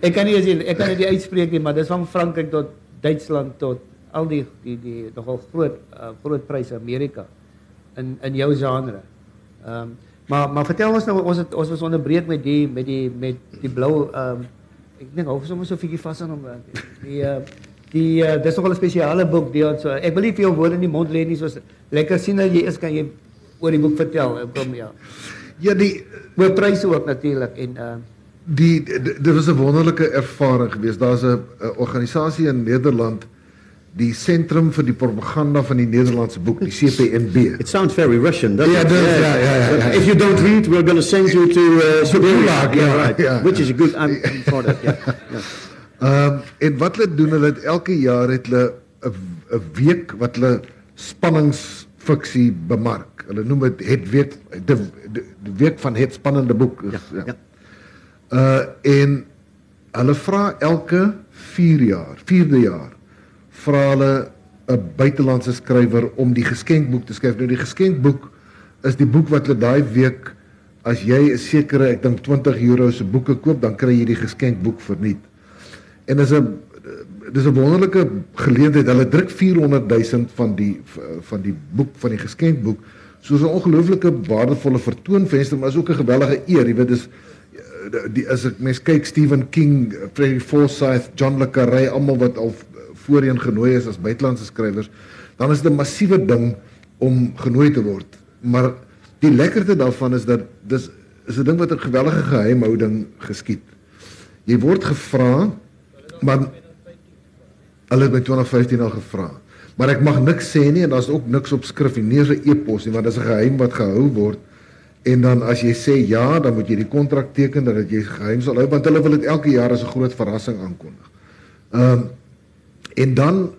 ek kan nie as ek kan dit uitspreek nie, maar dis van Frankryk tot Duitsland tot al die die die nogal groot uh, groot pryse Amerika in in jou genre. Ehm um, maar maar vertel ons nou ons het, ons was onderbreek met die met die met die blou ehm um, ek dink hou sommer so 'n bietjie vas aan hom die uh, die uh, dis nogal 'n spesiale boek die ons so, ek wil nie vir jou woorde in die mond lê nie soos lekker sien dat jy is kan jy oor die boek vertel. Kom ja. Ja, die oor pryse ook natuurlik en uh die dit was 'n wonderlike ervaring geweest. Daar's 'n organisasie in Nederland die sentrum vir die propaganda van die Nederlandse boek, die CPNB. It sounds very Russian, doesn't yeah, it? Yeah, yeah, yeah, yeah. If you don't read, we're going to send you to uh, Siberia. Yeah, right. Which is a good I'm for that. Um en wat hulle doen, hulle het elke jaar het hulle 'n week wat hulle spanningsfiksie bemark. Hulle noem dit het week die, die, week van het spannende boek. Ja, ja. ja. Uh en hulle vra elke 4 jaar, 4de jaar vra hulle 'n buitelandse skrywer om die geskenkboek te skryf. Nou die geskenkboek is die boek wat hulle daai week as jy 'n sekere, ek dink 20 euro se boeke koop, dan kry jy die geskenkboek verniet. En is 'n dis 'n wonderlike geleentheid. Hulle druk 400 000 van die van die boek van die geskenkboek soos 'n ongelooflike waardevolle vertoonvenster, maar is ook 'n gewellige eer, jy weet dis die as ek mens kyk Stephen King, Freddie Forsyth, John le Carré, almal wat al voorheen genooi is as buitelandse skrywers, dan is dit 'n massiewe ding om genooi te word. Maar die lekkerte daarvan is dat dis is 'n ding wat 'n geweldige geheimhouding geskied. Jy word gevra, maar hulle het my 2015 al gevra. Maar ek mag niks sê nie en daar's ook niks op skrif nie, nie 'n e-pos nie, want dit is 'n geheim wat gehou word. En dan as jy sê ja, dan moet jy die kontrak teken dat jy geheim sal hou want hulle wil dit elke jaar as 'n groot verrassing aankondig. Ehm um, en dan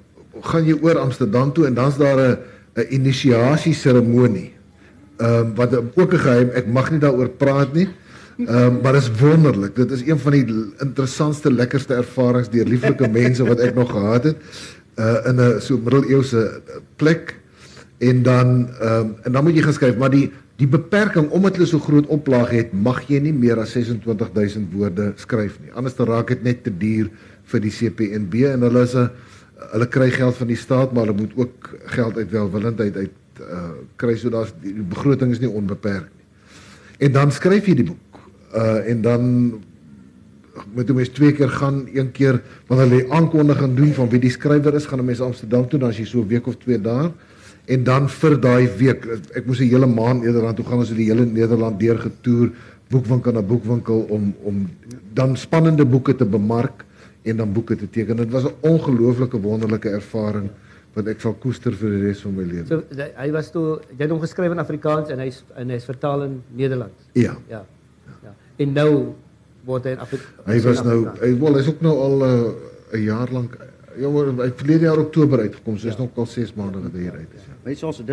gaan jy oor Amsterdam toe en dan's daar 'n 'n inisiasie seremonie. Ehm um, wat ook 'n geheim, ek mag nie daaroor praat nie. Ehm um, maar dit is wonderlik. Dit is een van die interessantste, lekkerste ervarings deur lieflike mense wat ek nog gehad het uh in 'n so middeleeuse plek en dan ehm um, en dan moet jy geskryf, maar die die beperking omdat hulle so groot oplaag het, mag jy nie meer as 26000 woorde skryf nie. Anders dan raak dit net te duur vir die CPNB en hulle is 'n hulle kry geld van die staat, maar hulle moet ook geld uit welwillendheid uit uh kry so daar's die begroting is nie onbeperk nie. En dan skryf jy die boek. Uh en dan moet jy mens twee keer gaan, een keer wanneer hulle aankondiging doen van wie die skrywer is, gaan 'n mens Amsterdam toe, dan as jy so 'n week of twee daar en dan vir daai week ek moes 'n hele maand eerder toe gaan ons het die hele Nederland deurgetoer boekwinkel na boekwinkel om om dan spannende boeke te bemark In dan boeken te tekenen. Het was een ongelooflijke, wonderlijke ervaring. Wat ik van koester voor de rest van mijn leven. So, hij was toen, jij hebt hem geschreven in Afrikaans en hij is, en hij is vertaald Nederlands. Ja. ja. ja. En nu wordt hij Afrikaans. Hij was nou, Hij, hij is ook nu al eh, een jaar lang Ja, ik verleden jaar oktober uitgekomen. Dus is nog al zes maanden dat hier uit is. Ja. Weet je, also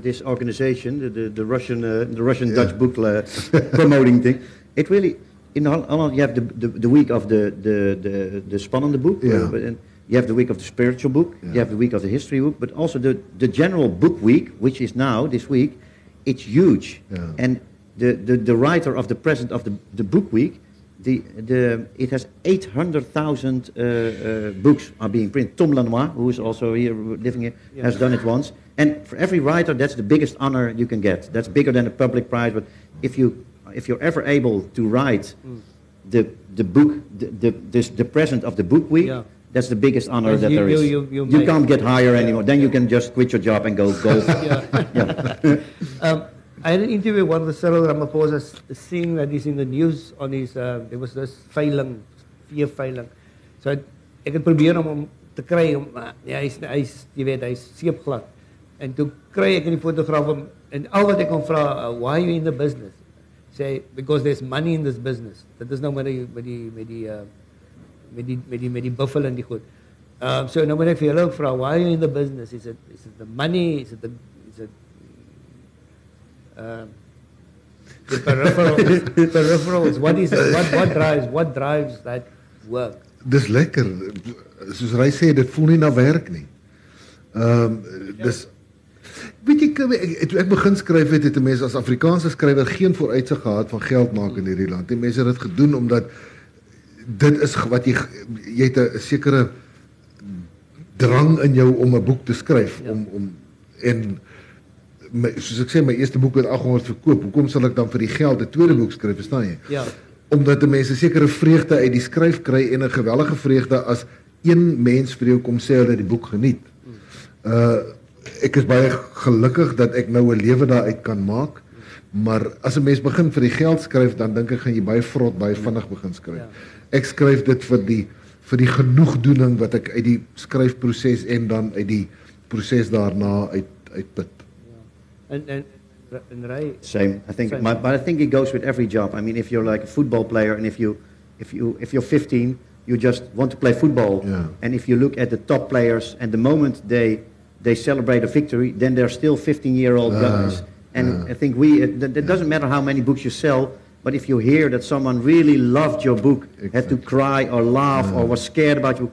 this organization, the, the, Russian, eh, uh, the Russian. Dutch book promoting thing, it really in Holland you have the, the the week of the the the the spannende book, yeah. but, and you have the week of the spiritual book, yeah. you have the week of the history book, but also the the general book week, which is now this week, it's huge, yeah. and the, the the writer of the present of the the book week the, the, it has 800,000 uh, uh, books are being printed. Tom Lanoye, who is also here living here, yes. has done it once. And for every writer, that's the biggest honor you can get. That's bigger than a public prize. But if you if you're ever able to write mm. the the book, the the, this, the present of the book week. Yeah. That's the biggest honor that you, there is. You, you, you can't get higher yeah. anymore. Then you can just quit your job and go golf. yeah. yeah. um, I had an interview with one of the Cyril Ramaphosa seeing that he's in the news on his, uh, there was this veiling, vier veiling. So ek het probeer om hom te kry om uh, ja, hy's hy's jy weet hy's seepglad. En toe kry ek in die fotograaf hom en al wat ek hom vra, uh, why are you in the business? Say because there's money in this business. Dit is nou met die met die met die uh, met die met die met die buffel en die goed. Um so nou moet ek vir julle vra, why are you in the business? Is it is it the money? Is it the is it um, the peripherals, peripherals. What is it? What, what drives? What drives that work? Dis lekker. Soos hy sê, dit voel nie na werk nie. Ehm um, dis weet jy ek ek begin skryf het het mense as Afrikaanse skrywer geen vooruitsig gehad van geld maak in hierdie land. Die mense het dit gedoen omdat dit is wat jy jy het 'n sekere drang in jou om 'n boek te skryf ja. om om en my, soos ek sê my eerste boek het 800 verkoop. Hoekom sal ek dan vir die geld 'n tweede boek skryf, verstaan jy? Ja. Omdat mense sekere vreugde uit die skryf kry en 'n gewellige vreugde as een mens vir jou kom sê hulle die boek geniet. Uh ek is baie gelukkig dat ek nou 'n lewe daaruit kan maak. Maar as 'n mens begin vir die geld skryf, dan dink ek gaan jy baie vrot, baie vinnig begin skryf. Ja. Ek skryf dit vir die vir die genoegdoening wat ek uit die skryfproses en dan uit die proses daarna uit uitput. And, and, and right. Same. I think, My, but I think it goes with every job. I mean, if you're like a football player, and if you, if you, if you're 15, you just want to play football. Yeah. And if you look at the top players, and the moment they, they celebrate a victory, then they're still 15-year-old uh, guys. And uh, I think we, it, it doesn't matter how many books you sell, but if you hear that someone really loved your book, exactly. had to cry or laugh or was scared about you,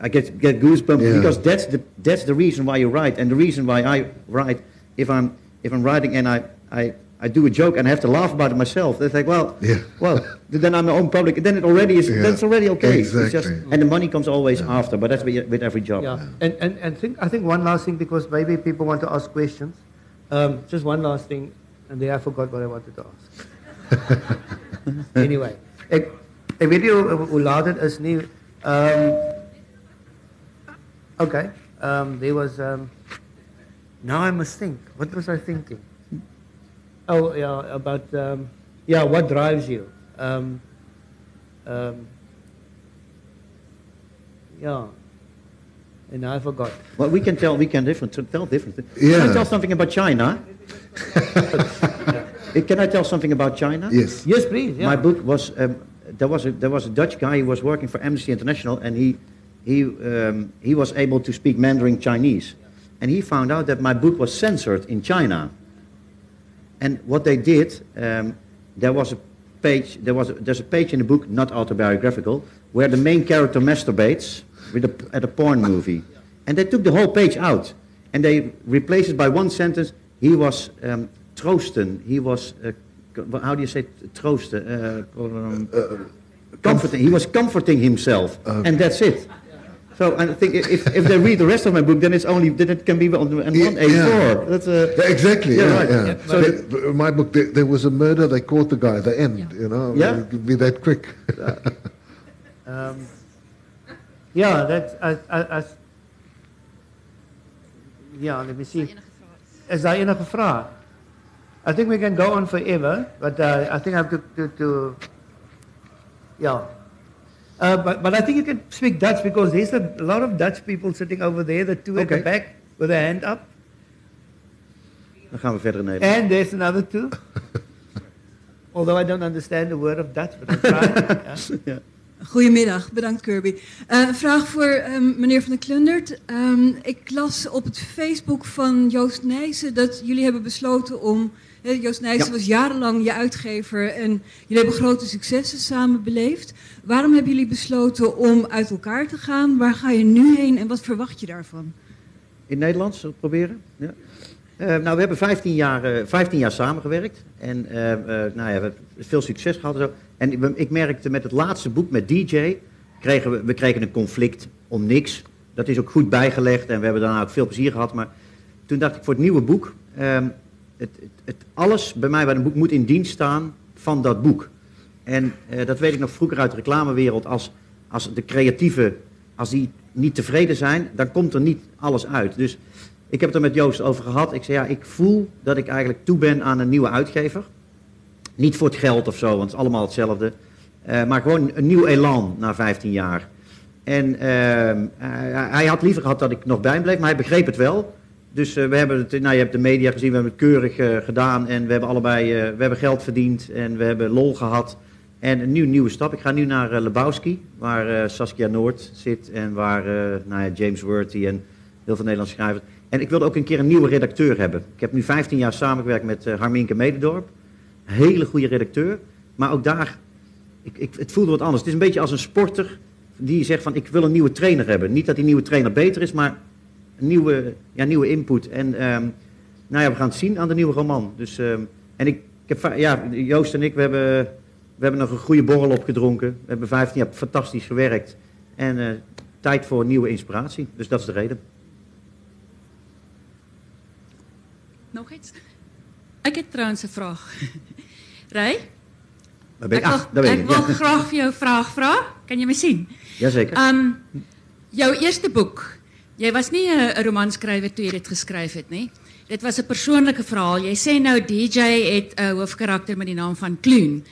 I get get goosebumps yeah. because that's the that's the reason why you write, and the reason why I write if I'm if I'm writing and I, I, I do a joke and I have to laugh about it myself, they think, well, yeah. well, then I'm my own public. Then it already is. Yeah. That's already okay. Exactly. Just, and the money comes always yeah. after, but that's with, with every job. Yeah. And and and think I think one last thing because maybe people want to ask questions. Um, just one last thing, and then I forgot what I wanted to ask. anyway, ek ek weet nie hoe laat dit is nie. Um, okay. Um, there was um, Now I must think. What was I thinking? Oh, yeah, about um, yeah, what drives you? Um, um, yeah. And I forgot. Well, we can tell, we can different, tell different. things. Yeah. Can I tell something about China? Can I tell something about China? Yes. Yes, please. Yeah. My book was um, there was a there was a Dutch guy who was working for Amnesty International, and he he um, he was able to speak Mandarin Chinese, and he found out that my book was censored in China. And what they did, um, there was a page there was a, there's a page in the book, not autobiographical, where the main character masturbates with a, at a porn movie, and they took the whole page out, and they replaced it by one sentence. He was um, troosten. He was uh, how do you say troosten? Uh, um, comforting. He was comforting himself, and that's it. So I think if, if they read the rest of my book, then it's only then it can be on, on Yeah, one A4. yeah. That's a Yeah, exactly. Yeah, Yeah, right. yeah. Yeah, So the, my book, there, there was a murder. They caught the guy at the end. You know, Yeah. it could be that quick. Um, yeah, that's, I, I, I, yeah, let me see. Is daar enige vraag? I think we can go on forever, but uh, I think I have to, to, to yeah. Uh, but, but I think you can speak Dutch because there's a lot of Dutch people sitting over there, the two at the Okay. back with their hand up. Dan gaan we verder in Nederland. And there's another two. Although I don't understand the word of Dutch, but I try. yeah. Goedemiddag, bedankt Kirby. Eh, een vraag voor ehm, meneer Van der Klundert. Ehm, ik las op het Facebook van Joost Nijssen dat jullie hebben besloten om... Joost Nijssen Ja. was jarenlang je uitgever en jullie hebben grote successen samen beleefd. Waarom hebben jullie besloten om uit elkaar te gaan? Waar ga je nu heen en wat verwacht je daarvan? In Nederlands proberen? Ja. Eh, nou, we hebben 15 jaar, eh, 15 jaar samengewerkt. En eh, nou ja, we hebben veel succes gehad. En, zo. en ik, ik merkte met het laatste boek, met DJ, kregen we, we kregen een conflict om niks. Dat is ook goed bijgelegd en we hebben daarna ook veel plezier gehad. Maar toen dacht ik voor het nieuwe boek, ehm, het, het, alles bij mij bij een boek moet in dienst staan van dat boek. En eh, dat weet ik nog vroeger uit de reclamewereld. Als, als de creatieven, als die niet tevreden zijn, dan komt er niet alles uit. Dus ik heb het er met Joost over gehad. Ik zei, ja, ik voel dat ik eigenlijk toe ben aan een nieuwe uitgever. Niet voor het geld of zo, want het is allemaal hetzelfde. Eh, maar gewoon een nieuw elan na 15 jaar. En ehm, hij, hij had liever gehad dat ik nog bij hem bleef, maar hij begreep het wel. Dus eh, we hebben het, nou, je hebt de media gezien, we hebben het keurig eh, gedaan. En we hebben allebei eh, we hebben geld verdiend en we hebben lol gehad. En een nieuw, nieuwe stap. Ik ga nu naar eh, Lebowski, waar eh, Saskia Noord zit en waar eh, nou ja, James Worthy en heel veel Nederlandse schrijvers. En ik wilde ook een keer een nieuwe redacteur hebben. Ik heb nu 15 jaar samengewerkt met Harminke Mededorp. Hele goede redacteur. Maar ook daar, ik, ik, het voelde wat anders. Het is een beetje als een sporter die zegt van ik wil een nieuwe trainer hebben. Niet dat die nieuwe trainer beter is, maar nieuwe, ja, nieuwe input. En ehm, nou ja, we gaan het zien aan de nieuwe roman. Dus, ehm, en ik, ik heb, ja, Joost en ik, we hebben, we hebben nog een goede borrel opgedronken. We hebben 15 jaar fantastisch gewerkt. En eh, tijd voor nieuwe inspiratie. Dus dat is de reden. Nog iets? Ek het trouwens 'n vraag. Ben ik, wil, ah, ik. wil Ja. graag vir jou 'n vraag vra. Kan jy my sien? Jazeker. Um jou eerste boek. Jy was nie 'n romanskrywer toe jy dit geskryf het nie. Dit was 'n persoonlike verhaal. Jy sê nou DJ het 'n hoofkarakter met die naam van Kloon.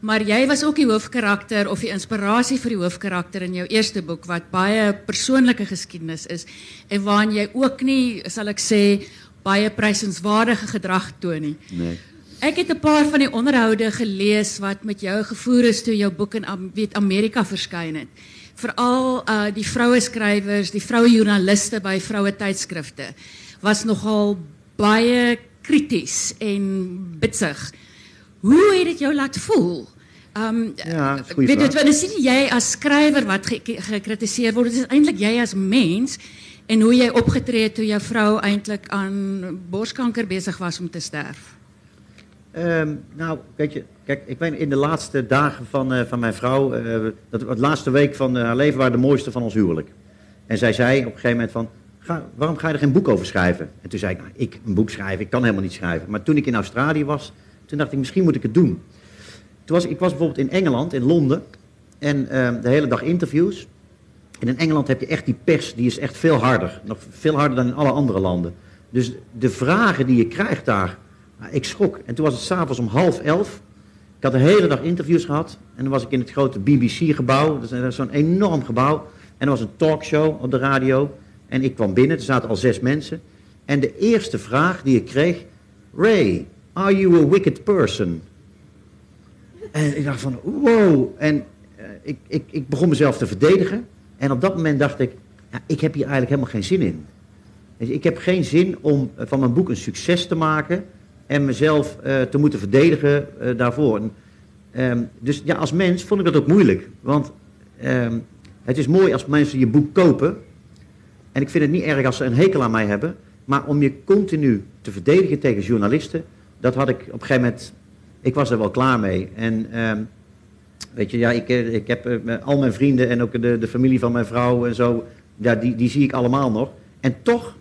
Maar jy was ook die hoofkarakter of die inspirasie vir die hoofkarakter in jou eerste boek wat baie persoonlike geskiedenis is en waarin jy ook nie, sal ek sê, baie prysenswaardige gedrag toon nie. Nee. Ek het 'n paar van die onderhoude gelees wat met jou gevoer is toe jou boek in weet Amerika verskyn het. Veral uh die vroue skrywers, die vroue joernaliste by vroue tydskrifte was nogal baie krities en bitsig. Hoe het dit jou laat voel? Um Ja, goeie weet dit want nie jy as skrywer wat ge- ge- gekritiseer word, dit is eintlik jy as mens en hoe jy opgetree het toe jou vrou eintlik aan borskanker besig was om te sterf. Ehm, nou, weet je, kijk, ik weet in de laatste dagen van, eh, van mijn vrouw, eh, dat, de laatste week van eh, haar leven waren de mooiste van ons huwelijk. En zij zei op een gegeven moment van, ga, waarom ga je er geen boek over schrijven? En toen zei ik, nou, ik een boek schrijven, ik kan helemaal niet schrijven. Maar toen ik in Australië was, toen dacht ik, misschien moet ik het doen. Toen was, ik was bijvoorbeeld in Engeland, in Londen, en ehm, de hele dag interviews. En in Engeland heb je echt die pers, die is echt veel harder. Nog veel harder dan in alle andere landen. Dus de vragen die je krijgt daar, ik schrok. En toen was het s'avonds om half elf, had de hele dag interviews gehad. En dan was ik in het grote BBC-gebouw. Dat is zo'n enorm gebouw. En er was een talkshow op de radio. En ik kwam binnen, er zaten al zes mensen. En de eerste vraag die ik kreeg... Ray, are you a wicked person? En ik dacht van, wow. En uh, ik, ik, ik begon mezelf te verdedigen. En op dat moment dacht ik, ja, ik heb hier eigenlijk helemaal geen zin in. Dus ik heb geen zin om uh, van mijn boek een succes te maken en mezelf uh, te moeten verdedigen uh, daarvoor. En, um, dus ja, als mens vond ik dat ook moeilijk. Want um, het is mooi als mensen je boek kopen. En ik vind het niet erg als ze een hekel aan mij hebben. Maar om je continu te verdedigen tegen journalisten, dat had ik op een gegeven moment. Ik was er wel klaar mee. En um, weet je, ja, ik, ik heb al mijn vrienden en ook de, de familie van mijn vrouw en zo, ja, die, die zie ik allemaal nog. En toch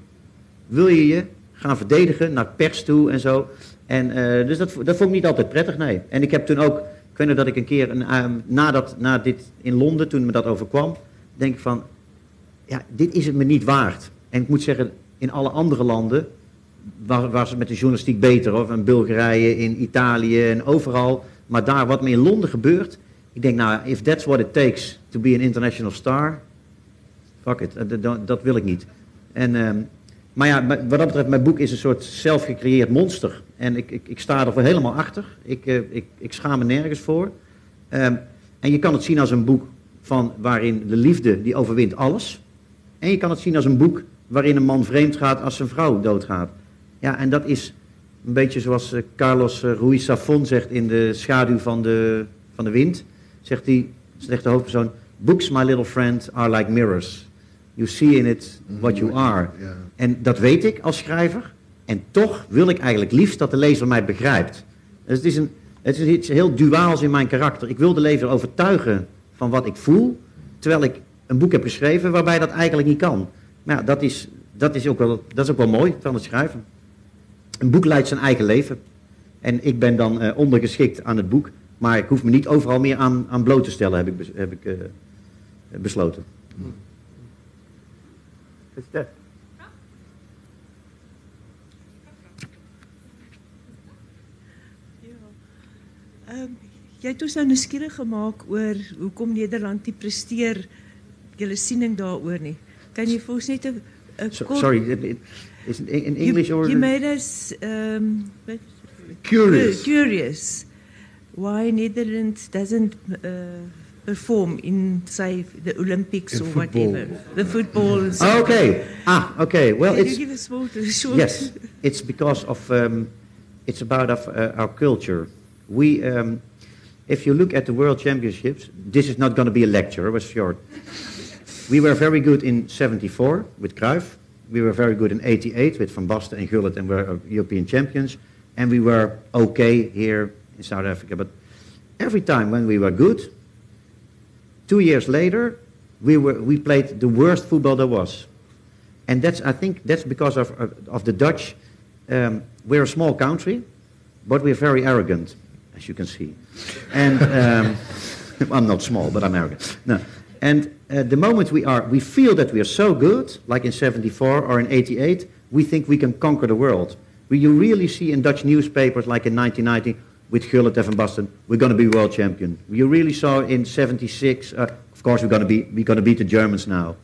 wil je je gaan verdedigen naar pers toe en zo. En, uh, dus dat, dat vond ik niet altijd prettig, nee. En ik heb toen ook, ik weet nog dat ik een keer, een, um, na, dat, na dit in Londen, toen me dat overkwam, denk ik van, ja, dit is het me niet waard. En ik moet zeggen, in alle andere landen was, was het met de journalistiek beter, of in Bulgarije, in Italië en overal. Maar daar, wat me in Londen gebeurt, ik denk, nou, if that's what it takes to be an international star, fuck it, dat, dat wil ik niet. En... Um, maar ja, wat dat betreft, mijn boek is een soort zelfgecreëerd monster. En ik, ik, ik sta er voor helemaal achter. Ik, uh, ik, ik schaam me nergens voor. Um, en je kan het zien als een boek van, waarin de liefde, die overwint alles. En je kan het zien als een boek waarin een man vreemd gaat als zijn vrouw doodgaat. Ja, en dat is een beetje zoals uh, Carlos uh, Ruiz Zafón zegt in de schaduw van de, van de wind. Zegt hij, zegt de hoofdpersoon, books, my little friend, are like mirrors. You see in it what you are. En dat weet ik als schrijver. En toch wil ik eigenlijk liefst dat de lezer mij begrijpt. Dus het is, een, het is iets heel duaals in mijn karakter. Ik wil de lezer overtuigen van wat ik voel. Terwijl ik een boek heb geschreven waarbij dat eigenlijk niet kan. Maar ja, dat is, dat is, ook, wel, dat is ook wel mooi van het schrijven. Een boek leidt zijn eigen leven. En ik ben dan uh, ondergeschikt aan het boek. Maar ik hoef me niet overal meer aan, aan bloot te stellen, heb ik, heb uh, besloten. Um, jy het ons nou nuuskierig gemaak oor hoekom Nederland nie presteer julle siening daaroor nie. Kan jy vir ons net 'n so, Sorry, is it in English you, or You made us um, curious. Curious why Netherlands doesn't uh, perform in say the Olympics In or football. whatever. The football so Oh, okay. Ah, okay. Well, Can it's you give us more short yes, it's because of um, it's about of, uh, our culture. We, um, if you look at the World Championships, this is not going to be a lecture, but short. We were very good in '74 with Cruyff. We were very good in '88 with Van Basten and Gullit, and we're European champions. And we were okay here in South Africa. But every time when we were good, two years later, we were we played the worst football there was. And that's, I think that's because of, of, of the Dutch. Um, we're a small country, but we're very arrogant, as you can see. And um, I'm not small, but I'm arrogant. No. And uh, the moment we are, we feel that we are so good, like in 74 or in 88, we think we can conquer the world. We, you really see in Dutch newspapers, like in 1990, with Gullit Van Basten, we're going to be world champion. You really saw in 76, uh, of course, we're going to be, we're going to beat the Germans now.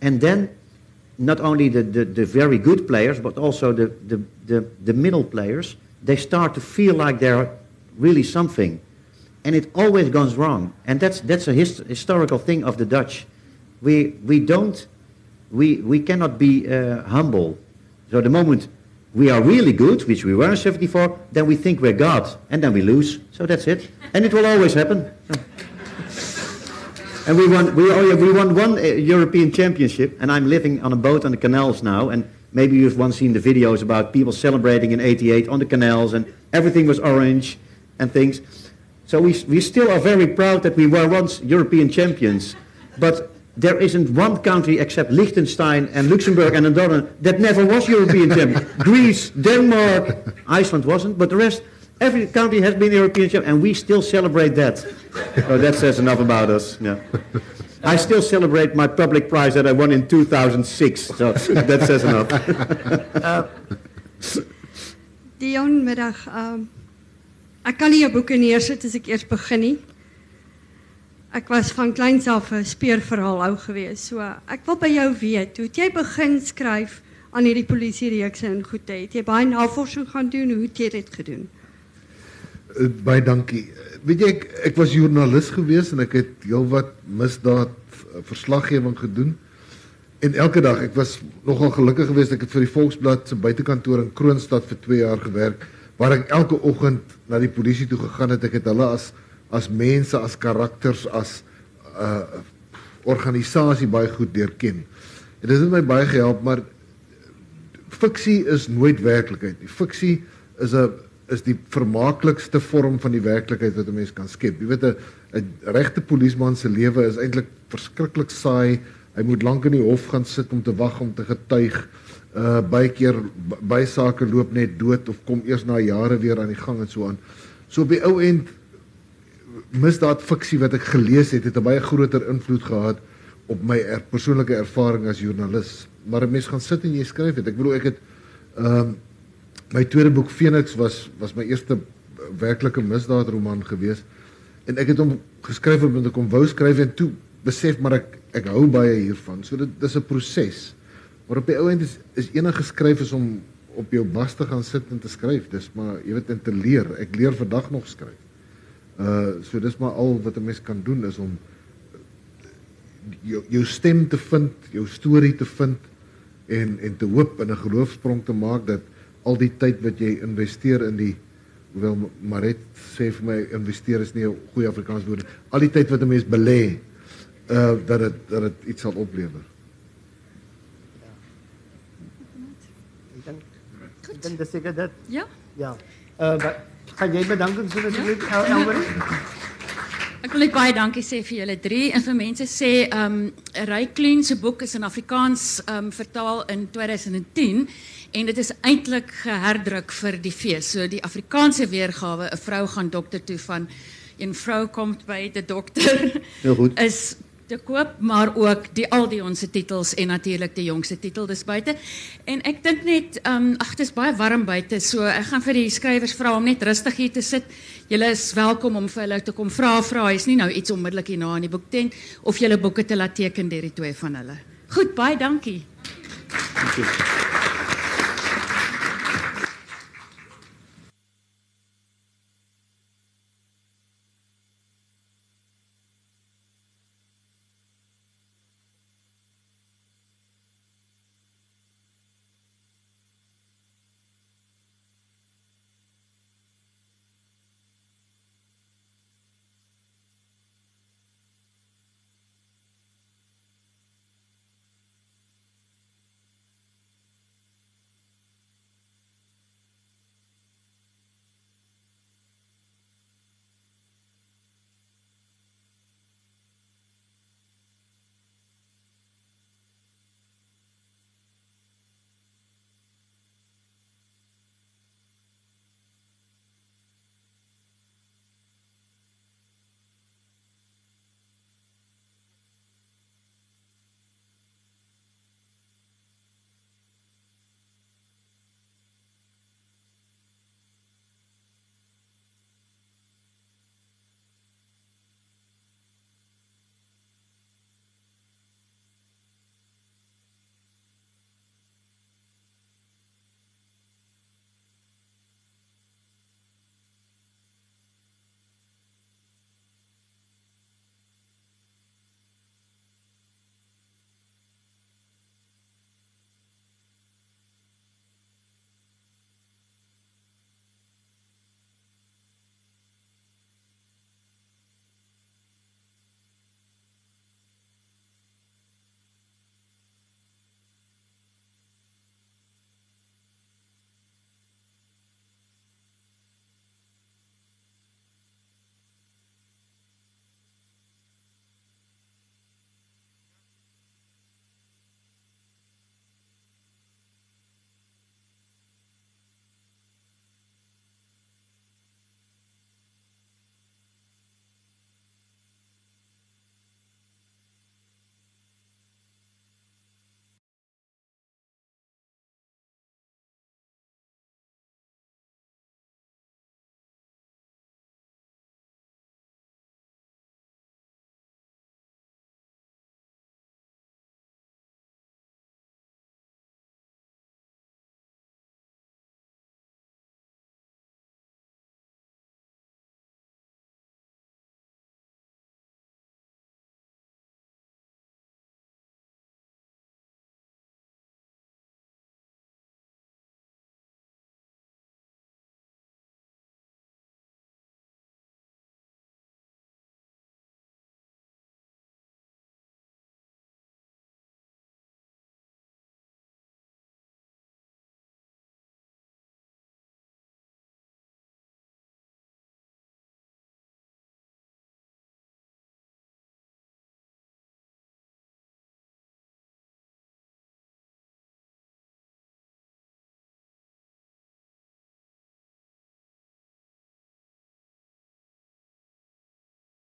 And then not only the, the, the very good players, but also the, the, the, the middle players, they start to feel like they're really something. And it always goes wrong. And that's, that's a hist- historical thing of the Dutch. We, we don't, we, we cannot be uh, humble. So the moment we are really good, which we were in 74, then we think we're God, and then we lose. So that's it. And it will always happen. And we won, we, oh yeah, we won one uh, European championship, and I'm living on a boat on the canals now, and maybe you've once seen the videos about people celebrating in 88 on the canals, and everything was orange and things. So we, we still are very proud that we were once European champions, but there isn't one country except Liechtenstein and Luxembourg and Andorra that never was European champion. Greece, Denmark, Iceland wasn't, but the rest, every country has been European champion, and we still celebrate that. So that says enough about us. Yeah. I still celebrate my public prize that I won in 2006, so that says enough. Deon middag. Um, ek kan nie jou boeke neersit as ek eers begin nie. Ek was van kleins af 'n speurverhaalhou geweest. So ek wil by jou weet, hoe het jy begin skryf aan hierdie polisiereekse en goed te? Het jy baie navorsing gaan doen? Hoe het jy dit gedoen? Uh, baie dankie. Weet jy ek, ek was joernalis geweest en ek het heelwat misdaad uh, verslaggewing gedoen. En elke dag, ek was nogal gelukkig geweest ek het vir die Volksblad se buitekantoor in Kroonstad vir 2 jaar gewerk waar ek elke oggend na die polisie toe gegaan het. Ek het hulle as as mense, as karakters, as 'n uh, organisasie baie goed leer ken. En dit het my baie gehelp, maar fiksie is nooit werklikheid nie. Fiksie is 'n is die vermaaklikste vorm van die werklikheid wat 'n mens kan skep. Jy weet 'n regte polisieman se lewe is eintlik verskriklik saai. Hy moet lank in die hof gaan sit om te wag om te getuig. Uh baie keer baie sake loop net dood of kom eers na jare weer aan die gang en so aan. So op die ou end misdaad fiksie wat ek gelees het, het 'n baie groter invloed gehad op my er, persoonlike ervaring as joernalis. Maar 'n mens gaan sit en jy skryf dit. Ek bedoel ek het ehm um, my tweede boek Phoenix was was my eerste werklike misdaadroman gewees en ek het hom geskryf omdat ek hom wou skryf en toe besef maar ek ek hou baie hiervan. So dit dis 'n proses. Maar op die ou end is is enige skryf is om op jou bas te gaan sit en te skryf. Dis maar jy weet en te leer. Ek leer vandag nog skryf. Uh so dis maar al wat 'n mens kan doen is om jou jou stem te vind, jou storie te vind en en te hoop in 'n geloofsprong te maak dat al die tyd wat jy investeer in die hoewel Maret sê vir my investeer is nie 'n goeie Afrikaans woord al die tyd wat 'n mens belê uh dat dit dat dit iets sal oplewer. Ek dink ek dink dis seker dit. Ja. Ja. Uh bedanking sê asseblief El Elmer? Ek wil net baie dankie sê vir julle drie en vir mense sê ehm um, se boek is in Afrikaans ehm um, vertaal in 2010 en dit is eintlik geherdruk vir die fees. So die Afrikaanse weergawe, 'n vrou gaan dokter toe van 'n vrou kom by die dokter. Heel goed. Is te koop, maar ook die al die ons titels en natuurlik die jongste titel dis buite. En ek dink net ehm um, ag dit is baie warm buite, so ek gaan vir die skrywers vra om net rustig hier te sit. Julle is welkom om vir hulle te kom vra vra. Hy's nie nou iets onmiddellik hierna in die boektent of julle boeke te laat teken deur die twee van hulle. Goed, baie dankie. Dankie.